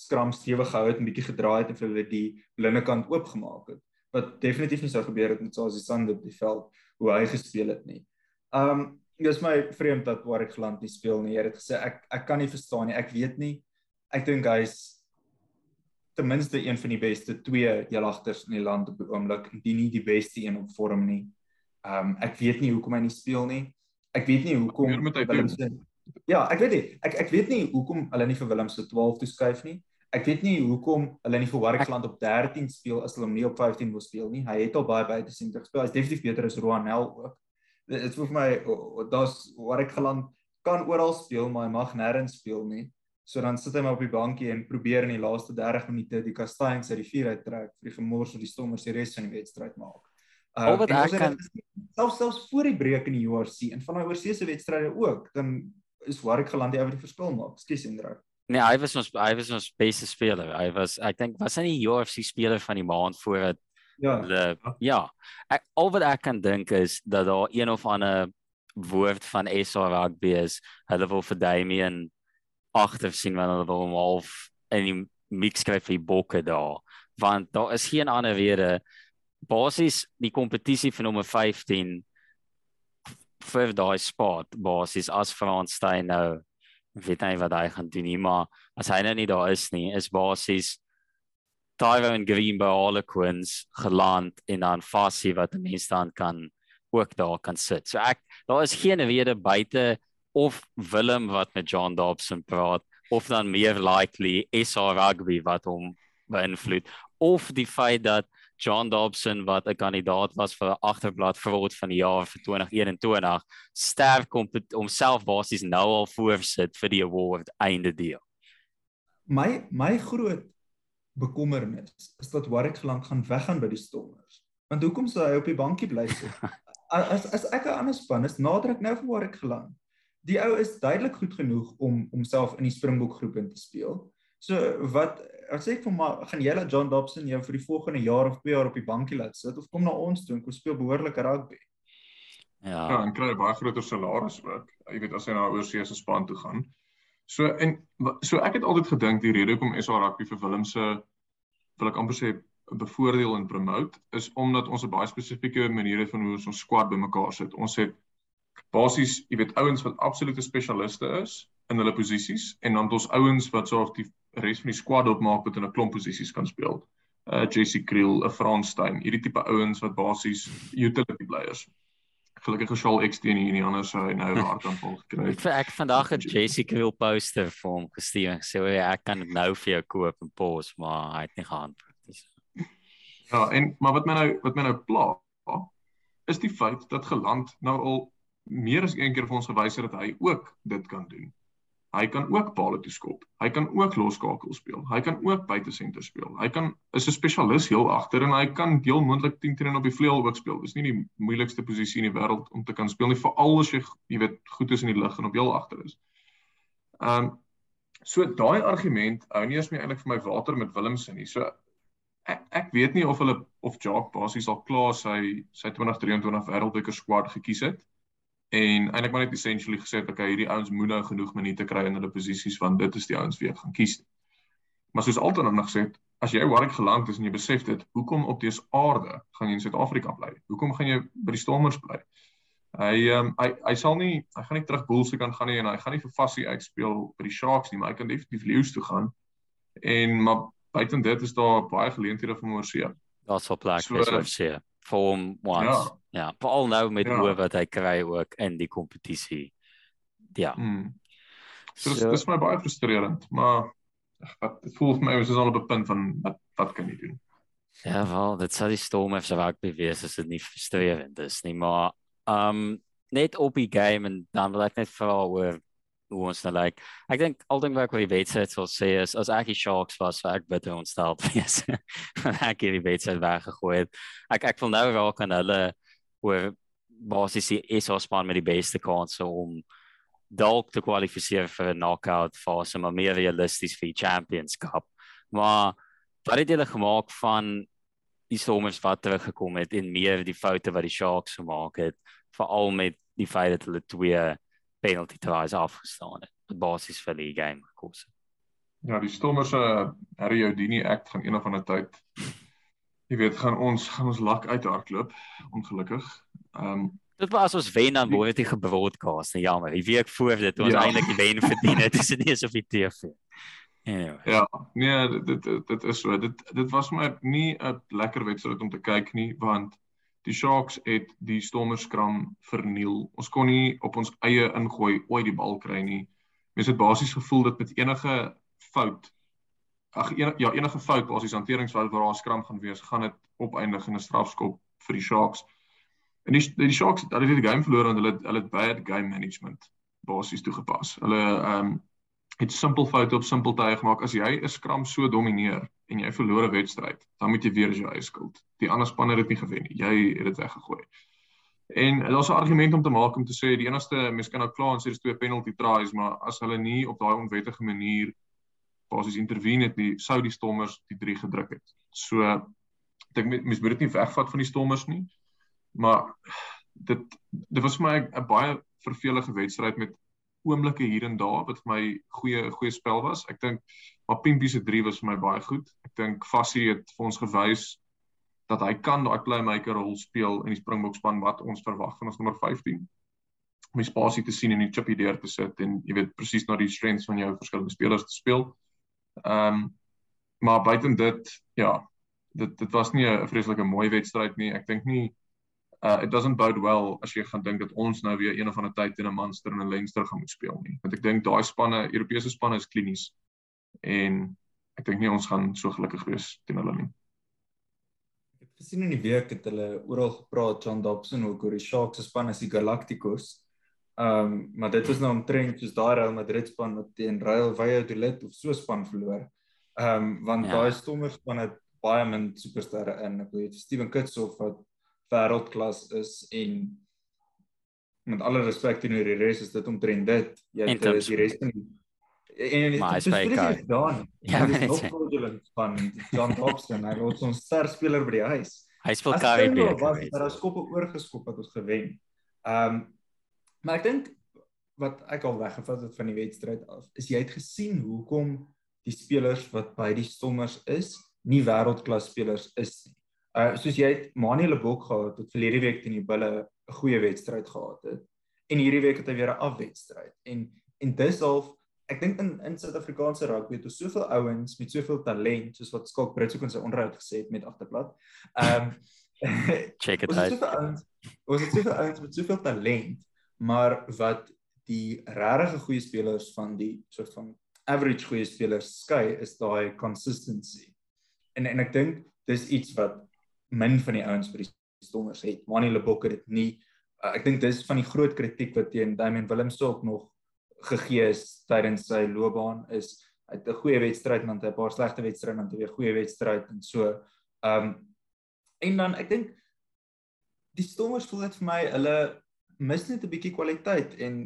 skram stewig gehou het en bietjie gedraai het en vir hulle die blinde kant oopgemaak het wat definitief nie sou gebeur het met Sazi Sand op die veld hoe hy gespeel het nie. Um dis my vreemd dat Warwick Geland nie speel nie. Hy het gesê ek ek kan nie verstaan nie. Ek weet nie. Ek dink hy's ten minste een van die beste twee jelagters in die land op die oomblik, indien nie die beste een op vorm nie. Um ek weet nie hoekom hy nie speel nie. Ek weet nie hoekom Willem se Ja, ek weet nie. Ek ek weet nie hoekom hulle nie vir Willem se 12 toeskuif nie. Ek weet nie hoekom hulle nie vir Warwickland op 13 speel as hulle hom nie op 15 wil speel nie. Hy het al baie buite sien gespeel. Hy's definitief beter as Roanel ook. dit voel vir my daar's geland kan oral speel, maar hy mag nêrens speel nie. So dan sit hy maar op die bankie en probeer in die laaste 30 minute die kastanjes uit die vuur uittrek vir die gemors of die stommers die res van die wedstryd maak. Uh, Al wat ek kan selfs selfs voor die breek in die URC en van daai oorseese wedstryde ook, dan is Warwick geland die ou wat die verskil maak. Skus Indra. Nee, hy was ons hy was ons beste speler. Hy was ek dink was hy die UFC speler van die maand voor dit Ja. De, ja. Ek, al wat ek kan dink is dat daar een of ander woord van SA rugby is. Hulle wil vir Damian agter sien wanneer hulle wil hom half in die mix skryf vir die bokke daar want daar is geen ander rede basies die kompetisie vir nommer 15 vir daai spot basies as Frans Steyn nou weet nie wat hy gaan doen nie maar as hy nou nie daar is nie is basies Tyrone Green by Harlequins geland en dan Fassie wat 'n mens dan kan ook daar kan sit. So ek daar is geen rede buite of Willem wat met John Dobson praat of dan meer likely SA Rugby wat hom beïnvloed of die feit dat John Dobson wat 'n kandidaat was vir agterblad verword van die jaar vir 2021 sterk om homself basies nou al voorsit vir die award einde deel. My my groot bekommernis is dat Warwick geland gaan weggaan by die Stormers. Want hoekom sou hy op die bankie bly sit? As as ek 'n ander span is, nader ek nou vir Warwick geland die ou is duidelik goed genoeg om homself in die Springbok groep in te speel. So wat as ek vir maar gaan jy laat John Dobson jou vir die volgende jaar of 2 jaar op die bankie laat sit of kom na ons toe en kom speel behoorlike rugby. Ja, ja en kry baie groter salaris ook. Jy weet as hy na oorsee se span toe gaan. So en so ek het altyd gedink die rede hoekom SA rugby vir Willem se wil ek amper sê bevoordeel en promote is omdat ons 'n baie spesifieke manier het van hoe ons ons squad bymekaar sit. Ons het basies, jy weet, ouens wat absolute spesialiste is in hulle posisies en dan ons ouens wat sorg die res van die squad opmaak wat in 'n klomp posisies kan speel. Uh JC Kriel, 'n Franstein, hierdie tipe ouens wat basies utility players. Gelukkig gesal ek steen hier nie anders sou hy nou hard aanval gekry het. Ek ek vandag het JC Kriel poster vir hom gestuur gesê so, ek kan dit nou vir jou koop en pos, maar hy het nie geantwoord nie. Ja, en maar wat my nou wat my nou pla is die feit dat geland nou al meer as een keer vir ons gewys het dat hy ook dit kan doen. Hy kan ook palle toeskop. Hy kan ook loskakel speel. Hy kan ook buite senter speel. Hy kan is 'n spesialis heel agter en hy kan heel moontlik 10 teen op die vleuel ook speel. Dis nie die moeilikste posisie in die wêreld om te kan speel nie, veral as jy jy weet goed is in die lug en op heel agter is. Ehm um, so daai argument hou nie eens meer eintlik vir my water met Willemse nie. So ek ek weet nie of hulle of Jacques basies al klaar sy sy 2023 wêreldbeker squad gekies het en eintlik maar net essentially gesê dat okay, hierdie ouens moet nou genoeg minute kry in hulle posisies want dit is die ouens wie ek gaan kies. Maar soos altyd nog gesê, as jy Warwick geland is en jy besef dit, hoekom op dese aarde gaan jy in Suid-Afrika bly? Hoekom gaan jy by die Stormers bly? Hy ehm um, hy hy sal nie hy gaan nie terug Bulls se kan gaan nie en hy gaan nie vir Fassie uitspeel by die Sharks nie, maar hy kan definitief Leeu's toe gaan. En maar buiten dit is daar baie geleenthede vir Moorsee. Daar's op plek vir so, Moorsee vir hom once. Ja, ja veral nou met ja. hoe wat hy kry ook in die kompetisie. Ja. Hmm. So, so dis my baie frustrerend, maar wat dit voel vir my is al op 'n punt van wat wat kan jy doen? Ja, wel, dit sal die storm effe raak bewees as dit nie frustrerend is nie, maar um net op die game en dan wil ek net vra oor hoe ons nou like. Ek dink al ding wat ek oor die wedstryd sal sê is as ek die Sharks was, sou ek bitter ontstel wees. ek het die wedstryd weggegooi. Ek ek wil nou raak aan hulle oor basies die SA span met die beste kanse om dalk te kwalifiseer vir 'n knockout fase, maar meer realisties vir die Champions Cup. Maar wat het julle gemaak van die Stormers wat teruggekom het en meer die foute wat die Sharks gemaak het, veral met die feit dat hulle twee penalty tries afgestaan het. Op basis vir die game gekos. Ja, die Stormers se uh, Harry Houdini act gaan een of ander tyd jy weet gaan ons gaan ons lak uithardloop ongelukkig. Ehm um, dit was ons wen dan word dit gebroadcast en jammer. Die week voor dit ons ja. eintlik die wen verdien het, is dit nie so op die TV. Anyway. Ja, nee, dit dit dit is so. Dit dit was maar nie 'n lekker wedstryd om te kyk nie want die Sharks het die Stormerskram verniel. Ons kon nie op ons eie ingooi ooit die bal kry nie. Mens het basies gevoel dat met enige fout ag en, ja, enige fout basies hanteringsfout waar daar 'n skram gaan wees, gaan dit opeindig in 'n strafskop vir die Sharks. En die die Sharks het hulle die game verloor want hulle hulle het bad game management basies toegepas. Hulle ehm um, het simpel foute op simpel tye gemaak. As jy 'n skram so domineer en jy verloor 'n wedstryd, dan moet jy weer as jou eie skuld. Die ander span het dit nie gewen nie. Jy het dit weggegooi. En daar's 'n argument om te maak om te sê die enigste mens kan nou klaar en sê dis twee penalty tries, maar as hulle nie op daai onwettige manier basies intervene het nie, sou die Stormers die 3 gedruk het. So ek dink mens moet dit nie wegvat van die Stormers nie. Maar dit dit was vir my 'n baie vervelige wedstryd met oomblikke hier en daar wat vir my goeie goeie spel was. Ek dink maar Pimpie se 3 was vir my baie goed. Ek dink Fassie het vir ons gewys dat hy kan daai playmaker rol speel in die Springbok span wat ons verwag van ons nommer 15. Om die spasie te sien en die chippy deur te sit en jy weet presies na die strengths van jou verskillende spelers te speel. Ehm um, maar buiten dit ja, dit dit was nie 'n vreeslike mooi wedstryd nie. Ek dink nie uh it doesn't bode well as jy gaan dink dat ons nou weer een of ander tyd teen 'n Munster en 'n Leinster gaan moet speel nie. Want ek dink daai spanne, Europese spanne is klinies en ek dink nie ons gaan so gelukkig wees teen hulle nie. Ek het gesien in die week het hulle oral gepraat John Dobson ook oor die Sharks se span as die Galacticos. Ehm um, maar dit was nou omtrent soos daai Real Madrid span wat teen Real Valladolid of so span verloor. Ehm um, want ja. daai Stormers span het baie min supersterre in. Ek weet Steven Kitshoff wat wêreldklas is en met alle respek teenoor die res is dit omtrent dit. Jy het die res van die en en dit is dan ja dit is nog fraudulent van John Dobson hy was ons ster speler by die huis. Hy speel Caribbean was daar as koppe oorgeskop het ons gewen. Ehm um, maar ek dink wat ek al weggevat het van die wedstryd af is jy het gesien hoekom die spelers wat by die stommers is nie wêreldklas spelers is nie Uh soos jy het Manuel Lebok gehad het verlede week teen die Bulle 'n goeie wedstryd gehad het. En hierdie week het hy weer 'n afwedstryd. En en dis half ek dink in in Suid-Afrikaanse rugby het ons soveel ouens met soveel talent soos wat Skalk Brits ook in sy onderhoud gesê het met agterplat. Um check it out. Ons het soveel ouens met soveel talent, maar wat die regtig goeie spelers van die soort van average goeie spelers skei is daai consistency. En en ek dink dis iets wat min van die ouens vir die Stormers het. Mani Lebok het dit nie. Uh, ek dink dis van die groot kritiek wat teen Damian Willems ook nog gegee is tydens sy loopbaan is hy het 'n goeie wedstryd en dan 'n paar slegte wedstryde en dan weer goeie wedstryd en so. Ehm um, en dan ek dink die Stormers voel dit vir my hulle mis net 'n bietjie kwaliteit en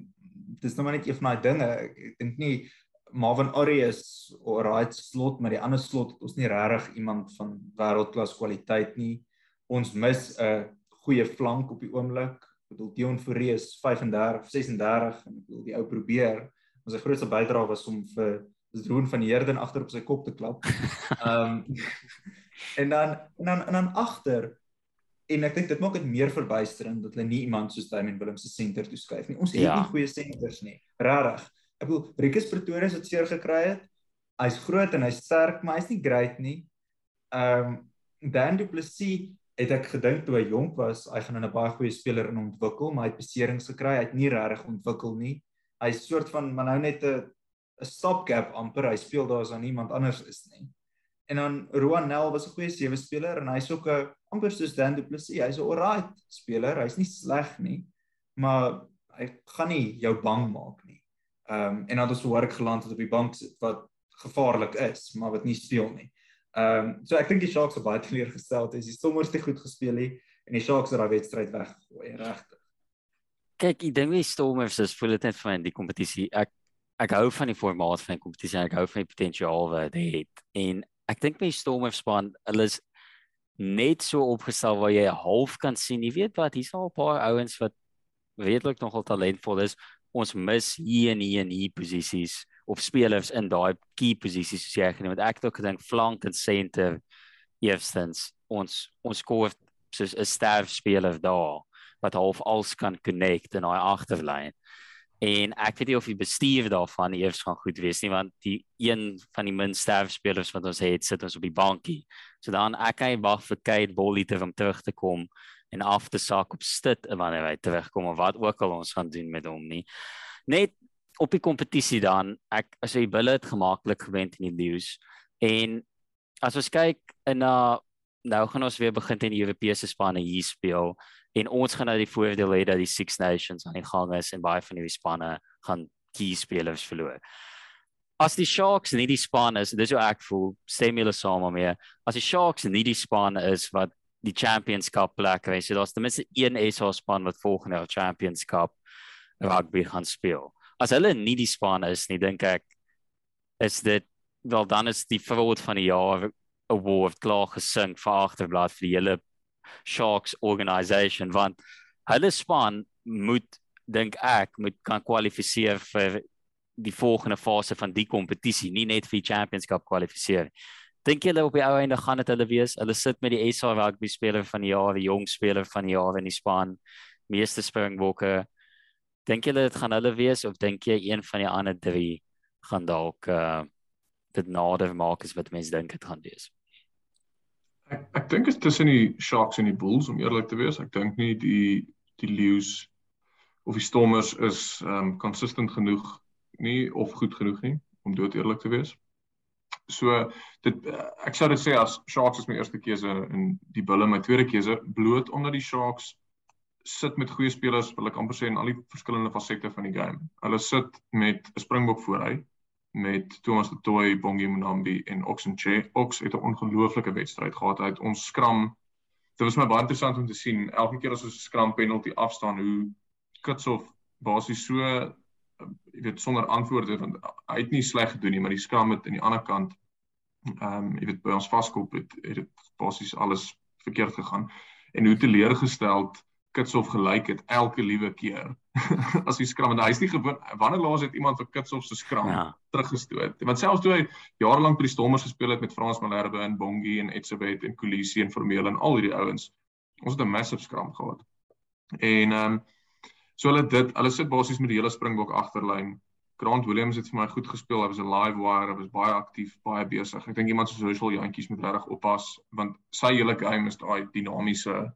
dis nou maar net een van daai dinge. Ek, dink nie Marvin Arias of right slot maar die ander slot het ons nie regtig iemand van wêreldklas kwaliteit nie. Ons mis 'n goeie flank op die oomblik. Ek bedoel Dion Fourie is 35, 36 en ek bedoel die ou probeer. Ons sy grootste bydrae was om vir Droon van die Herden agter op sy kop te klap. Ehm um, en dan en dan en dan agter en ek dink dit maak dit meer verbuisterend dat hulle nie iemand soos Damian Willem se senter toeskuif nie. Ons het ja. nie goeie senters nie. Regtig. Ek bedoel Rikus Pretorius het seer gekry het. Hy's groot en hy's sterk, maar hy's nie great nie. Ehm um, Dan Du Plessis het ek gedink toe hy jonk was, hy gaan 'n baie goeie speler in ontwikkel, maar hy het beserings gekry. Hy het nie regtig ontwikkel nie. Hy's soort van maar nou net 'n 'n stopgap amper. Hy speel daar as aan iemand anders is nie. En dan Roan Nel was 'n goeie sewe speler en hy's ook 'n amper soos Dan Du Plessis. Hy's 'n alright speler. Hy's nie sleg nie, maar hy gaan nie jou bang maak nie. Ehm um, en dan het ons verhoor geland het op die bank wat gevaarlik is, maar wat nie speel nie. Ehm um, so ek dink die Sharks het baie teleurgestel. Dit is die sommers te goed gespeel hier en die Sharks het daai wedstryd weggegooi, regtig. Kyk, ek dink die Stormers is voel dit net van die kompetisie. Ek ek hou van die formaat van die kompetisie. Ek hou van die potensiaal wat dit het. En ek dink my Stormers span, hulle is net so opgestel waar jy half kan sien. Jy weet wat, hier's al 'n paar ouens wat redelik nogal talentvol is ons mis hier en hier en hier posisies of spelers in daai key posisies soos jy genoem het. Ek het ook gedink flank en center eerstens ons ons koop soos 'n sterf speler daar wat half als kan connect in daai agterlyn. En ek weet nie of die bestuur daarvan eers gaan goed wees nie want die een van die min sterf spelers wat ons het sit ons op die bankie. So dan ek kan wag vir Kate Boliter om terug te kom en af te sak op stit wanneer hy terugkom of wat ook al ons gaan doen met hom nie. Net op die kompetisie dan, ek as hy bulle het gemaklik gewen in die news en as ons kyk in na nou gaan ons weer begin teen die Europese spanne hier speel en ons gaan nou die voordeel hê dat die Six Nations aan die gang is en baie van die spanne gaan key spelers verloor. As die Sharks nie die span is, dis hoe ek voel, stem julle saam met my. As die Sharks nie die span is wat die Champions Cup plek kry, so daar's ten minste een SA span wat volgende jaar Champions Cup rugby gaan speel. As hulle nie die span is nie, dink ek is dit wel dan is die fraud van die jaar award klaar gesink vir agterblad vir die hele Sharks organisation want hulle span moet dink ek moet kan kwalifiseer vir die volgende fase van die kompetisie, nie net vir die Champions Cup kwalifiseer. Dink julle op die ou einde gaan dit hulle wees? Hulle sit met die SA rugby speler van die jaar, die jong speler van die jaar in die span, meeste Springbokke. Dink julle dit gaan hulle wees of dink jy een van die ander drie gaan dalk uh dit nader maak as wat mense dink dit gaan wees? Ek ek dink is tussen die Sharks en die Bulls om eerlik te wees. Ek dink nie die die Lions of die Stormers is um consistent genoeg nie of goed genoeg nie om dood eerlik te wees. So dit ek sou dit sê as Sharks is my eerste keuse en die Bulls my tweede keuse bloot omdat die Sharks sit met goeie spelers wil ek amper sê in al die verskillende fasette van die game. Hulle sit met 'n springbok vooruit met Thomas de Toey, Bongi Mnambi en Oxenche. Ox het 'n ongelooflike wedstryd gehad. Hy het ons skram. Dit was my baie interessant om te sien elke keer as ons 'n skram penalty afstaan hoe Kitshof basies so jy weet sonder antwoorde want hy het nie sleg gedoen nie, maar die skram het aan die ander kant ehm um, jy weet by ons vaskop het, het dit basies alles verkeerd gegaan. En hoe teleurgesteld Kitshof gelyk het elke liewe keer. As hy skram en hy's nie gewoon wanneer laas het iemand vir Kitshof se skram ja. teruggestoot? Want selfs toe hy jare lank by die Stormers gespeel het met Frans Malherbe en Bongi en Etzebeth en Kolisi en Formeel en al hierdie ouens ons het 'n massive skram gehad. En ehm um, so hulle dit hulle sit basies met die hele Springbok agterlyn. Grant Williams het vir my goed gespeel hy was 'n live wire hy was baie aktief baie besig. Ek dink iemand soos Herschel Jantjies moet regtig oppas want sy hele game is daai dinamiese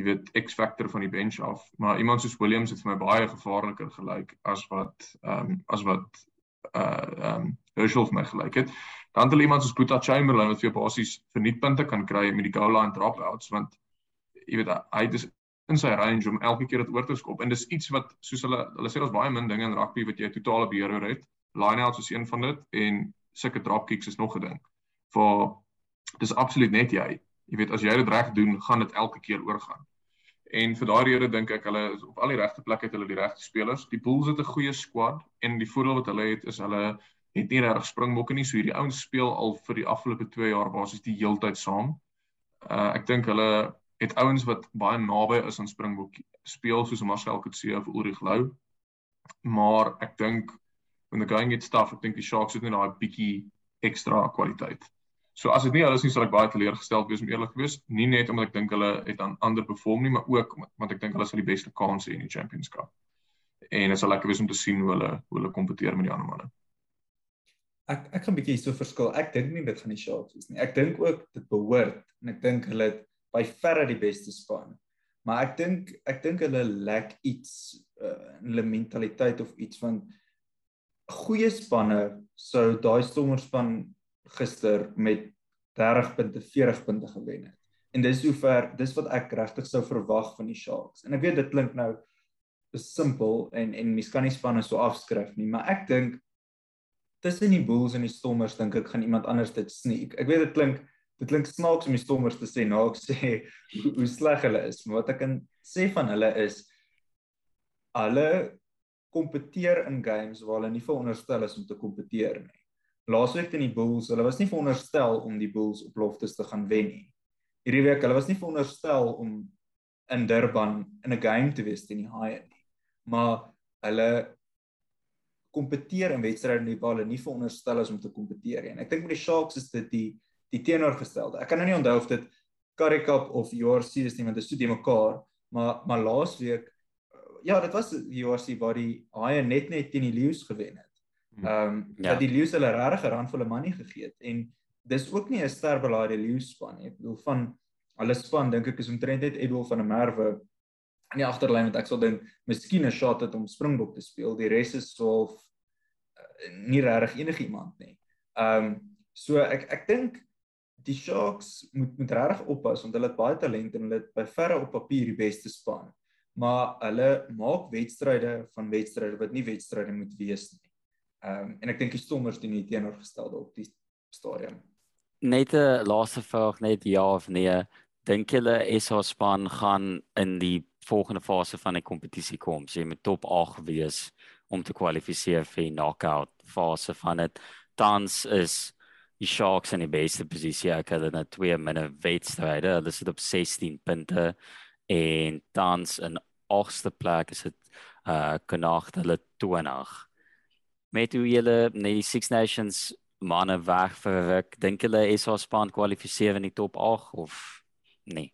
jy weet X factor van die bench af, maar iemand soos Williams het vir my baie gevaarliker gelyk as wat ehm um, as wat uh ehm um, Herschel vir my gelyk het. Dan het hulle iemand soos Boeta Chamberlain wat vir basies vernietpunte kan kry met die goal line dropouts want jy weet hy is in sy range om elke keer dit oor te skop en dis iets wat soos hulle hulle sê daar's baie min dinge in rugby wat jy totale beheer oor het. Lineouts is een van dit en sulke drop kicks is nog 'n ding. Vir dis absoluut net jy jy weet as jy dit reg doen, gaan dit elke keer oorgaan. En vir daardie rede dink ek hulle is op al die regte plekke het hulle die regte spelers. Die Bulls het 'n goeie squad en die voordeel wat hulle het is hulle het nie regtig springbokke nie, so hierdie ouens speel al vir die afgelope 2 jaar basies die heeltyd saam. Uh ek dink hulle het ouens wat baie naby is aan springbok speel soos Marcel Coetzee of Ulrich Lou. Maar ek dink when the going gets tough, ek dink die Sharks het net daai bietjie ekstra kwaliteit. So as dit nie hulle is nie sal ek baie teleurgesteld wees om eerlik te wees, nie net omdat ek dink hulle het aan ander perform nie, maar ook want ek dink hulle sal die beste kans hê in die Champions Cup. En dit sal lekker wees om te sien hoe hulle hoe hulle kompeteer met die ander manne. Ek ek gaan 'n bietjie so verskil. Ek dink nie dit gaan die Sharks wees nie. Ek dink ook dit behoort en ek dink hulle het by verre die beste span. Maar ek dink ek dink hulle lack iets uh, hulle mentaliteit of iets van goeie spanne sou daai stommerspan gister met 30 punte, 40 punte gewen het. En dis hoe ver, dis wat ek regtig sou verwag van die Sharks. En ek weet dit klink nou simpel en en mens kan nie spanne so afskryf nie, maar ek dink tussen die Bulls en die Stormers dink ek gaan iemand anders dit sneak. Ek weet dit klink dit klink snaaks om die Stormers te sê nou ek sê hoe, hoe sleg hulle is, maar wat ek kan sê van hulle is hulle kompeteer in games waar hulle nie veronderstel is om te kompeteer nie laasweek teen die Bulls, hulle was nie veronderstel om die Bulls op loftes te gaan wen nie. Hierdie week, hulle was nie veronderstel om in Durban in 'n game te wees teen die Haie nie. Maar hulle kompeteer in wedstryde nie waar hulle nie veronderstel is om te kompeteer nie. En ek dink met die Sharks is dit die die teenoorgestelde. Ek kan nou nie onthou of dit Currie Cup of URC is nie, want dit is so die mekaar, maar maar laasweek ja, dit was URC waar die Haie net net teen die Lions gewen het. Hm. Ehm um, ja. dat die Lions hulle regtig 'n randvolle money gegee het en dis ook nie 'n sterbelaide Lions span nie. Ek bedoel van hulle span dink ek is omtrent net Edwin van der Merwe in die agterlyn wat ek sal dink miskien 'n shot het om Springbok te speel. Die res is swaalf uh, nie regtig enige iemand nie. Ehm um, so ek ek dink die Sharks moet moet regtig oppas want hulle het baie talent en hulle het by verre op papier die beste span. Maar hulle maak wedstryde van wedstryde wat nie wedstryde moet wees nie. Ehm um, en ek dink die Stormers doen die teenoorgestelde op die stadium. Net 'n laaste vraag net ja of nee. Dink julle SA span gaan in die volgende fase van die kompetisie kom? Sy moet top 8 wees om te kwalifiseer vir die knockout fase van dit. Tans is die Sharks in die beste posisie. Ek hulle twee minne wedstryde. Hulle sit op 16 punte en tans in agste plek is dit uh Connacht hulle 20 met hoe julle net die Six Nations manne weg 'n week, dink julle SA span kwalifiseer in die top 8 of nee?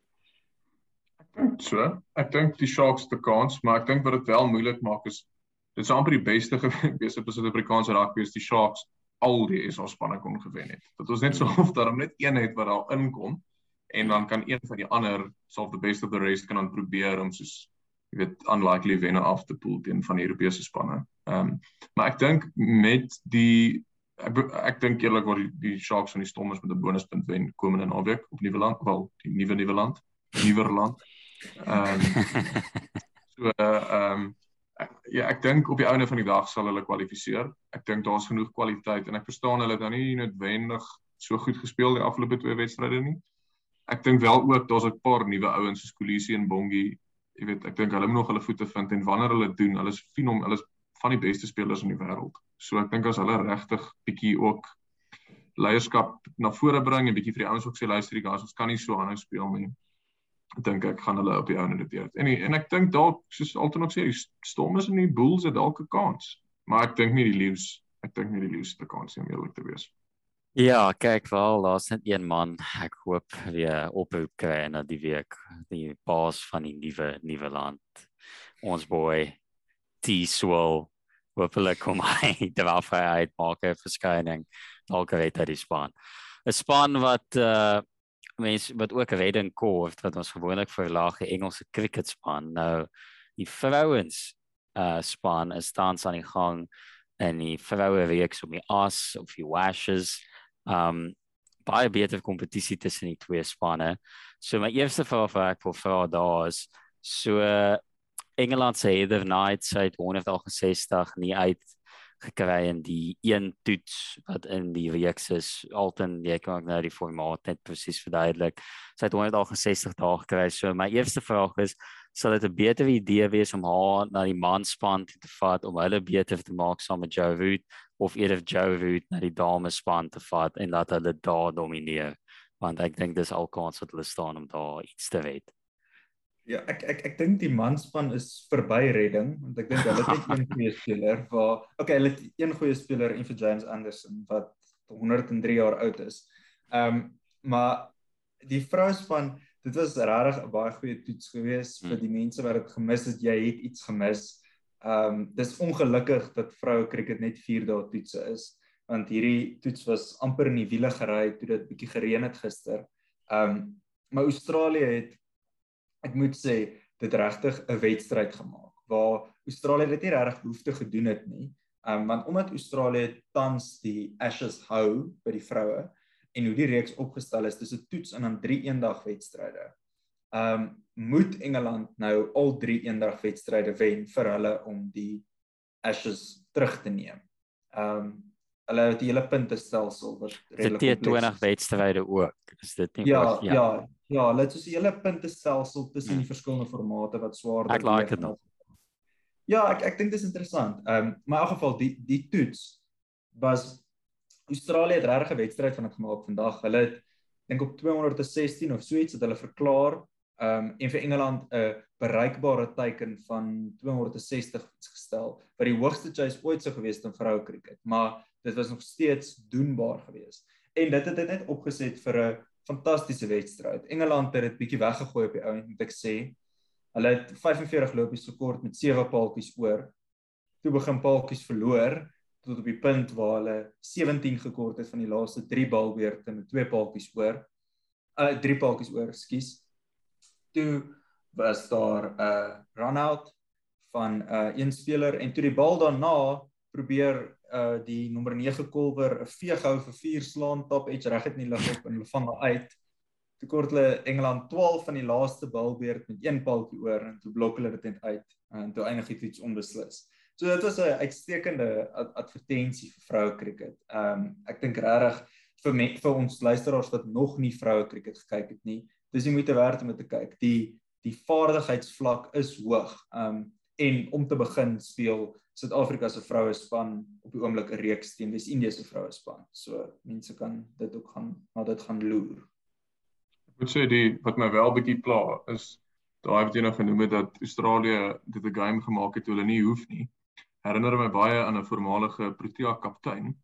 Ek dink so. Ek dink die Sharks te kans, maar ek dink wat dit wel moeilik maak is dit is amper die beste gewees op die Suid-Afrikaanse rugby is die Sharks al die SA spanne kon gewen het. Dit was net so of daar net een het wat daar inkom en dan kan een van die ander self the best of the rest kan dan probeer om soos jy weet unlikely wenne af te pool teen van die Europese spanne. Ehm um, maar ek dink met die ek ek dink eerlik word die, die Sharks van die Stormers met 'n bonuspunt wen komende naweek op Nieuweland, wel die nuwe Nieuweland, Nieuwerland. Ehm um, so ehm um, ja, ek dink op die einde van die dag sal hulle kwalifiseer. Ek dink daar's genoeg kwaliteit en ek verstaan hulle het nou nie noodwendig so goed gespeel die afgelope twee wedstryde nie. Ek dink wel ook daar's 'n paar nuwe ouens soos Kolisi en Bongi jy weet ek dink hulle moet nog hulle voete vind en wanneer hulle doen, hulle is finom, hulle is van die beste spelers in die wêreld. So ek dink as hulle regtig bietjie ook leierskap na vore bring en bietjie vir die ouens ook sê luister die guys, ons kan nie so aanhou speel nie. Dink ek gaan hulle op die ouene dit eer. En die, en ek dink dalk soos altyd nog sê, die Stormers en die Bulls het dalk 'n kans. Maar ek dink nie die Leeu's, ek dink nie die Leeu's het 'n kans om eerlik te wees. Ja, kyk wel, daar's net een man. Ek hoop weer oproep kry na die week, die baas van die nuwe nuwe land. Ons boy T Swell. Hoopelik kom hy daar vryheid maak 'n verskyning. Dalk weet hy die span. 'n Span wat uh mense wat ook redding kort wat ons gewoonlik vir lage Engelse cricket span. Nou die vrouens uh span is tans aan die gang en die vroue reeks op die as of die washes um baie beter kompetisie tussen die twee spanne. So my eerste vraag wat ek wil vra daar is so Engeland se Heather Knight sê 168 nie uit gekry in die een toets wat in die reeks is alten jy kan ook nou die formaat net presies verduidelik. Sy het 168 dae gekry. So my eerste vraag is sal dit 'n beter idee wees om haar na die manspan te vat om hulle beter te maak saam met Joe Root of eerder Joe Root na die damespan te vat en laat hulle daar domineer want ek dink dis al kans wat hulle staan om daar iets te wen. Ja, ek ek ek dink die manspan is verby redding want ek dink hulle het net een goeie speler waar okay, hulle het een goeie speler en vir James Anderson wat 103 jaar oud is. Ehm um, maar die vrouspan dit was regtig 'n baie goeie toets geweest vir hmm. die mense wat dit gemis het. Jy het iets gemis. Ehm um, dis ongelukkig dat vroue cricket net 4 dae toetse is want hierdie toets was amper in die wiele gery toe dit bietjie gereën het gister. Ehm um, maar Australië het ek moet sê dit regtig 'n wedstryd gemaak waar Australië dit nie regtig behoefte gedoen het nie. Ehm um, want omdat Australië tans die Ashes hou by die vroue en hoe die reeks opgestel is, dis 'n toets en dan 3 eendag wedstryde. Ehm um, moet Engeland nou al 3 eendag wedstryde wen vir hulle om die Ashes terug te neem. Ehm um, hulle het die hele puntestelsel wat redelik 20 wedstryde ook. Is dit nie ja, ook, ja, ja, Ja, hulle het so 'n hele puntestelsel tussen die hmm. verskillende formate wat swaarder. Ek like dit nog. Ja, ek ek dink dit is interessant. Ehm um, maar in elk geval die die toets was Australië het regtig 'n wedstryd van dit gemaak vandag. Hulle het dink op 216 of so iets het hulle verklaar ehm um, en vir Engeland 'n bereikbare teiken van 260 gestel wat die hoogste chase ooit sou gewees het in vroue cricket, maar dit was nog steeds doenbaar geweest. En dit het dit net opgeset vir 'n fantastiese wedstryd. Engeland het dit bietjie weggegooi op die ou end, moet ek sê. Hulle het 45 lopies gekort met 7 paaltjies oor. Toe begin paaltjies verloor tot op die punt waar hulle 17 gekort het van die laaste 3 balbeurte met 2 paaltjies oor. Uh 3 paaltjies oor, skus. Toe was daar 'n uh, run out van 'n uh, een speler en toe die bal daarna probeer uh die nommer 9 kolwer 'n veeg hou vir vier slaan top edge reg het in die lug op en hulle vang hom uit. Toe kort hulle Engeland 12 van die laaste balbeurt met een paltjie oor en toe blok hulle dit net uit en toe eindig dit iets onbeslis. So dit was 'n uitstekende advertensie vir vroue cricket. Ehm um, ek dink regtig vir me, vir ons luisteraars wat nog nie vroue cricket gekyk het nie, dis die moeite werd om te kyk. Die die vaardigheidsvlak is hoog. Ehm um, en om te begin speel Suid-Afrika se vroue span op die oomblik 'n reeks teen Wes-Indië se vroue span. So mense kan dit ook gaan na dit gaan loer. Ek moet sê die wat my wel bietjie pla is daai wat jy nou genoem het dat Australië dit 'n game gemaak het hoe hulle nie hoef nie. Herinner my baie aan 'n voormalige Protea kaptein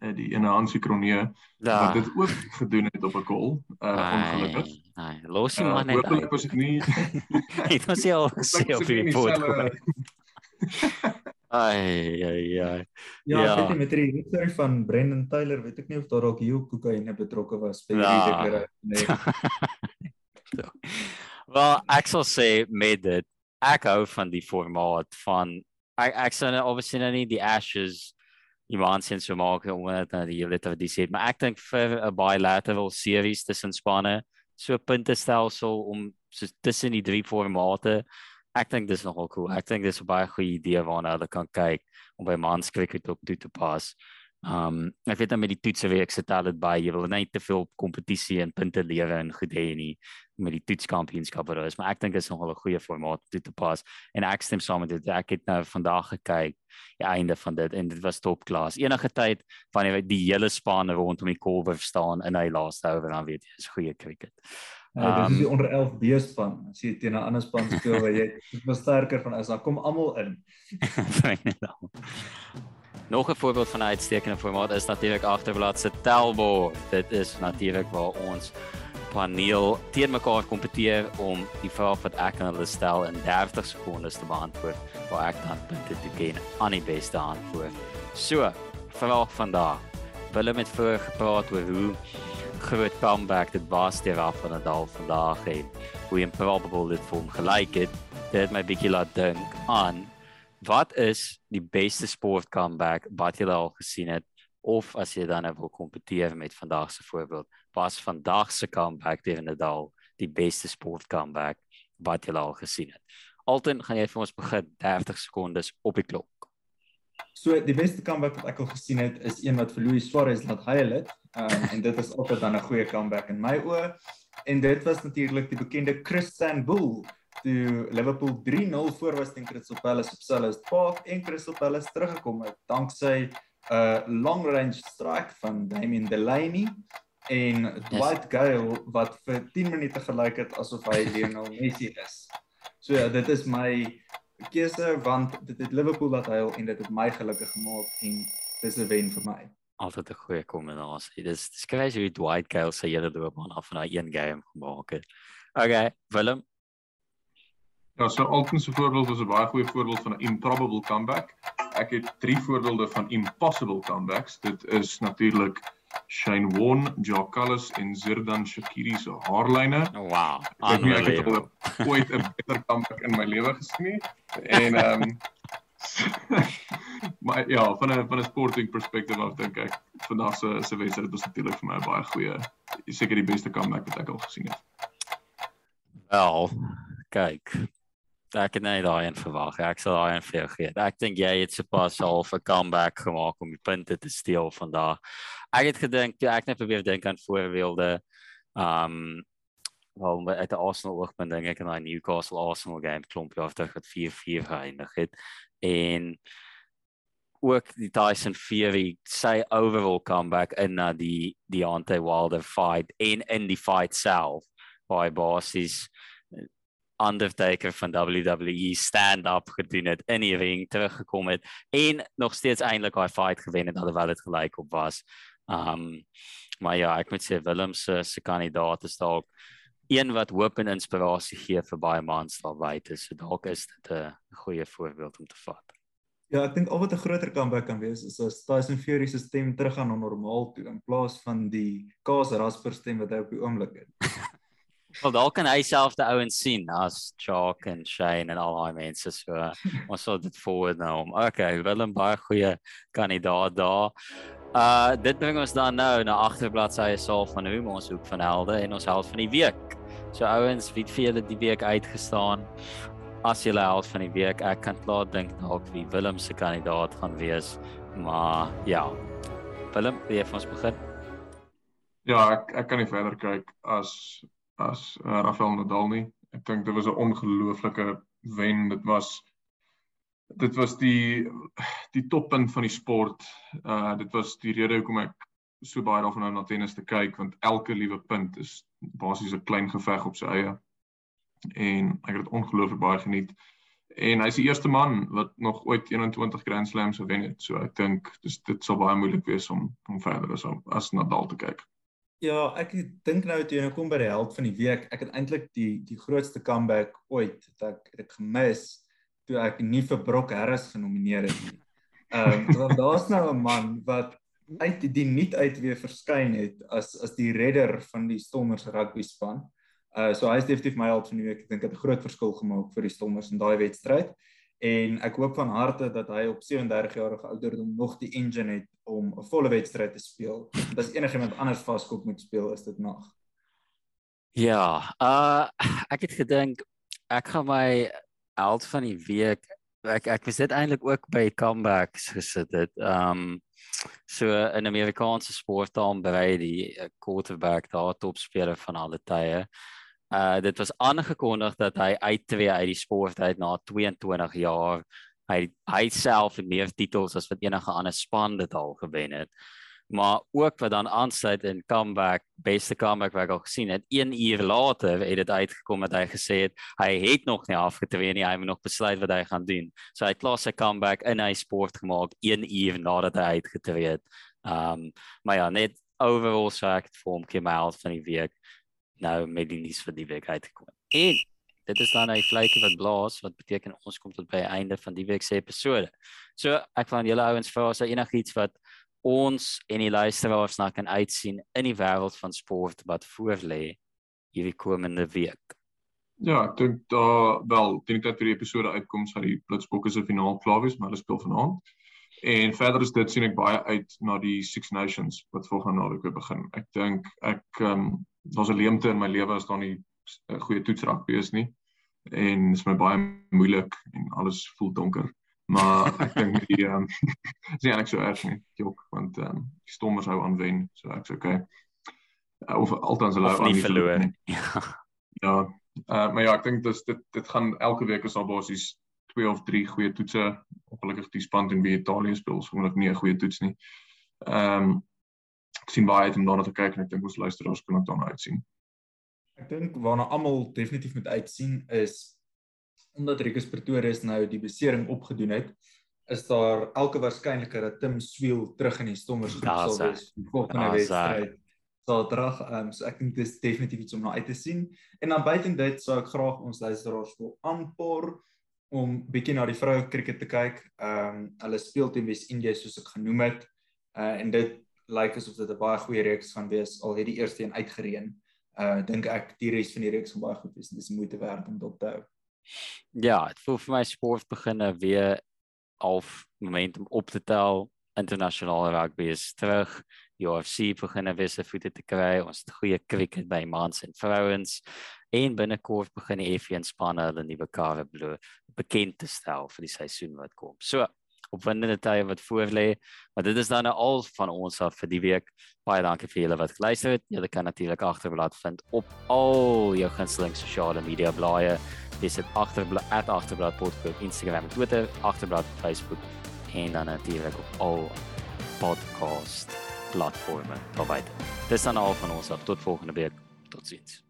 eh die ene Hansie Kronee ja. wat dit ook gedoen het op 'n kol uh ongelukkig. Nee, los hom maar net. Hoopelik was dit nie. Dit was ja al gesê op die foto. Ai ai ai. Ja, ja. weet jy met die storie van Brendan Taylor, weet ek nie of daar dalk hier kokaine betrokke was by ja. die seker nee. Wel, ek sal sê met dit ek hou van die formaat van ek ek sien obviously nou nie die Ashes iemand sien so maak om dit na die hele tyd sê, maar ek dink vir 'n bilateral series tussen spanne, so puntestelsel om so tussen die drie formate ek dink dis nogal cool. Ek dink dis 'n baie goeie idee waarna hulle kan kyk om by mans cricket op toe te pas. Um ek weet dan met die toetse week sit hulle dit baie. Jy wil net te veel kompetisie en punte lewe en goed hê nie met die toetskampioenskap wat daar is, maar ek dink dit is nogal 'n goeie formaat toe te pas. En ek stem saam met dit. Ek het nou vandag gekyk die einde van dit en dit was top klas. Enige tyd wanneer die hele span rondom die kolwe staan in hy laaste oor dan weet jy dis goeie cricket. Ja, dit is die ehm, onder 11 B span. As jy teen 'n ander span speel waar jy is sterker van is, dan kom almal in. Nog 'n voorbeeld van 'n uitstekende formaat is natuurlik agterblad se Telbo. Dit is natuurlik waar ons paneel teen mekaar kompeteer om die vraag wat ek aan hulle stel in 30 sekondes te beantwoord, waar ek dan punte te ken aan die beste antwoord. So, vraag vandag. Hulle met voor gepraat oor hoe groot comeback dit was deur af van Nadal vandag en hoe improbable dit vir hom gelyk het. Dit het my bietjie laat dink aan wat is die beste sport comeback wat jy al gesien het of as jy dan wil kompeteer met vandag se voorbeeld, was vandag se comeback deur Nadal die beste sport comeback wat jy al gesien het. Alten, gaan jy vir ons begin 30 sekondes op die klok. So die beste comeback wat ek al gesien het is een wat vir Luis Suarez laat huil het. Um, en dit is altyd dan 'n goeie comeback in my oë. En dit was natuurlik die bekende Christian Bull toe Liverpool 3-0 voor was teen Crystal Palace op Selhurst Park en Crystal Palace teruggekom het danksy 'n uh, long range strike van Damien Delaney en Dwight yes. Gale wat vir 10 minute gelyk het asof hy Lionel Messi is. So ja, dit is my keuse want dit het Liverpool laat huil en dit het my gelukkig gemaak en dis 'n wen vir my. Altyd 'n goeie kombinasie. Dis skryf jy Dwight Gale se hele loopbaan af van daai een game gemaak het. Okay, Willem. Ja, so Alton se voorbeeld was 'n baie goeie voorbeeld van 'n improbable comeback. Ek het drie voorbeelde van impossible comebacks. Dit is natuurlik Shane Warne, Joe Callis en Zirdan Shakiri se haarlyne. Oh, wow. Ek het al ooit 'n beter comeback in my lewe gesien nie. En ehm um, maar ja, van 'n van 'n sporting perspektief af dink ek vandag se se wedstryd was natuurlik vir my baie goeie seker die beste comeback wat ek al gesien het. Wel, kyk, ek het net daai en verwag. Ek sal daai en vir jou gee. Ek dink jy het sopas al 'n comeback gemaak om die punte te steel vandag. Ek het gedink toe ek net probeer dink aan voorbeelde. Um wel uit die Arsenal oogpunt dink ek aan daai Newcastle Arsenal game klompie af terug wat 4-4 geëindig het en ook die Tyson Fury sy overall comeback in na die die Ante Wilder fight en in die fight self by bosses Undertaker van WWE stand-up gedoen het in die ring teruggekom het en nog steeds eintlik daai fight gewen het alhoewel dit gelyk op was. Um maar ja, ek moet sê Willem se se kandidaat is dalk een wat hoop en inspirasie gee vir baie mans daar buite. So dalk is dit 'n goeie voorbeeld om te vat. Ja, ek dink al wat 'n groter comeback kan wees is as Tyson Fury se stem teruggaan na normaal toe in plaas van die Kaas Rasper stem wat hy op die oomblik het. Wel dalk kan hy self die ouens sien as Chalk en Shane en al daai mense so. Ons sal dit forward nou om. Okay, Willem baie goeie kandidaat daar. Uh dit bring ons dan nou na agterbladsy sal van hoe ons hoek van helde en ons held van die week. So ouens, wie het vir julle die week uitgestaan? As julle held van die week, ek kan klaar dink dalk wie Willem se kandidaat gaan wees. Maar ja. Willem, wie het ons begin? Ja, ek ek kan nie verder kyk as as uh, Rafael Nadal nie. Ek dink dit was 'n ongelooflike wen. Dit was dit was die die toppunt van die sport. Uh dit was die rede hoekom ek so baie daarvan hou na tennis te kyk want elke liewe punt is basies 'n klein geveg op sy eie. En ek het dit ongelooflik baie geniet. En hy's die eerste man wat nog ooit 21 Grand Slams gewen het. So ek dink dis dit sal baie moeilik wees om om verder as as Nadal te kyk. Ja, ek dink nou toe ek kom by die held van die week, ek het eintlik die die grootste comeback ooit wat ek het gemis toe ek nie vir Brock Harris genomineer het nie. Ehm um, daar's nou 'n man wat uit die nuut uit weer verskyn het as as die redder van die Stormers rugby span. Uh so hy is definitief my held van die week. Ek dink dit het 'n groot verskil gemaak vir die Stormers in daai wedstryd en ek hoop van harte dat hy op 37 jarige ouderdom nog die engine het om 'n volle wedstryd te speel. Want as enigiemand anders vaskop moet speel, is dit nog. Ja, uh ek het gedink ek gaan my held van die week ek ek was dit eintlik ook by comebacks gesit het. Um so in Amerikaanse sport dan by die quarterback daar topspeler van alle tye. Uh dit was aangekondig dat hy uittreë uit die sport uit na 22 jaar. Hy hy self het meer titels as wat enige ander span dit al gewen het. Maar ook wat dan aansluit in comeback, beste comeback wat ek al gesien het, 1 uur later het dit uitgekom dat hy gesê het hy het nog nie afgetree nie, hy moet nog besluit wat hy gaan doen. So hy het klaar sy comeback in hy sport gemaak 1 uur nadat hy uitgetree het. Um maar ja, net overall hom keer my held van die week nou met die nuus vir die week uitgekom. En dit is dan 'n vletjie wat blaas wat beteken ons kom tot by die einde van die week se episode. So ek van julle ouens vra as daar enigiets wat ons en die luisteraars na kan uitsien in die wêreld van sport wat voor lê hierdie komende week. Ja, ek dink daar wel, teen die tyd vir die episode uitkom sal die Blitsbokke se finaal klaar wees, maar hulle speel vanaand. En verder is dit sien ek baie uit na die Six Nations wat volgende naweek weer begin. Ek dink ek ehm um, daar's 'n leemte in my lewe as daar nie 'n goeie toetsrugby is nie en dit is my baie moeilik en alles voel donker. Maar ek dink die ehm um, is nie eintlik so erg nie, jok, want ehm um, die stommers hou aan wen, so ek's okay. Uh, of altans hulle hou aan nie verloor nie. Ja. Ja, uh, maar ja, ek dink dis dit dit gaan elke week is al basies twee of drie goeie toetse. Ongelukkig die span in Italië speel, so moet nie 'n goeie toets nie. Ehm um, ek sien baie uit om daarna te kyk en ek dink ons luisteraars kan ook daarna uitsien. Ek dink waarna almal definitief moet uitsien is omdat Rikus Pretorius nou die besering opgedoen het, is daar elke waarskynlikheid dat Tim Swiel terug in die stommers groep sal wees vir volgende wedstryd. Sal terug, um, so ek dink dis definitief iets om na uit te sien. En dan buiten dit sou ek graag ons luisteraars wil aanpoor om bietjie na die vroue kriket te kyk. Ehm um, hulle speel teen Wes-Indië soos ek genoem het. Uh en dit lyk asof dit 'n baie goeie reeks gaan wees al het die eerste een uitgereën. Uh dink ek die res van die reeks gaan baie goed wees. Dis moeite werd om dop te hou. Ja, dit voel vir my sport beginne weer half momentum op te tel. Internasionale rugby is terug. UFC beginne weer se voete te kry. Ons het goeie cricket by mans en vrouens en binnekort begin die F1 spanne hulle nuwe karre bekend te stel vir die seisoen wat kom. So, opwindende tye wat voor lê. Maar dit is dan nou al van ons af vir die week. Baie dankie vir julle wat geluister het. Julle kan natuurlik agterblad vind op al jou gunsteling sosiale media blaaie. Dis dit agterblad @agterblad podcast Instagram, Twitter, agterblad Facebook en dan natuurlik op al podcast platforms. Alright. Dis dan al van ons af. Tot volgende week. Totsiens.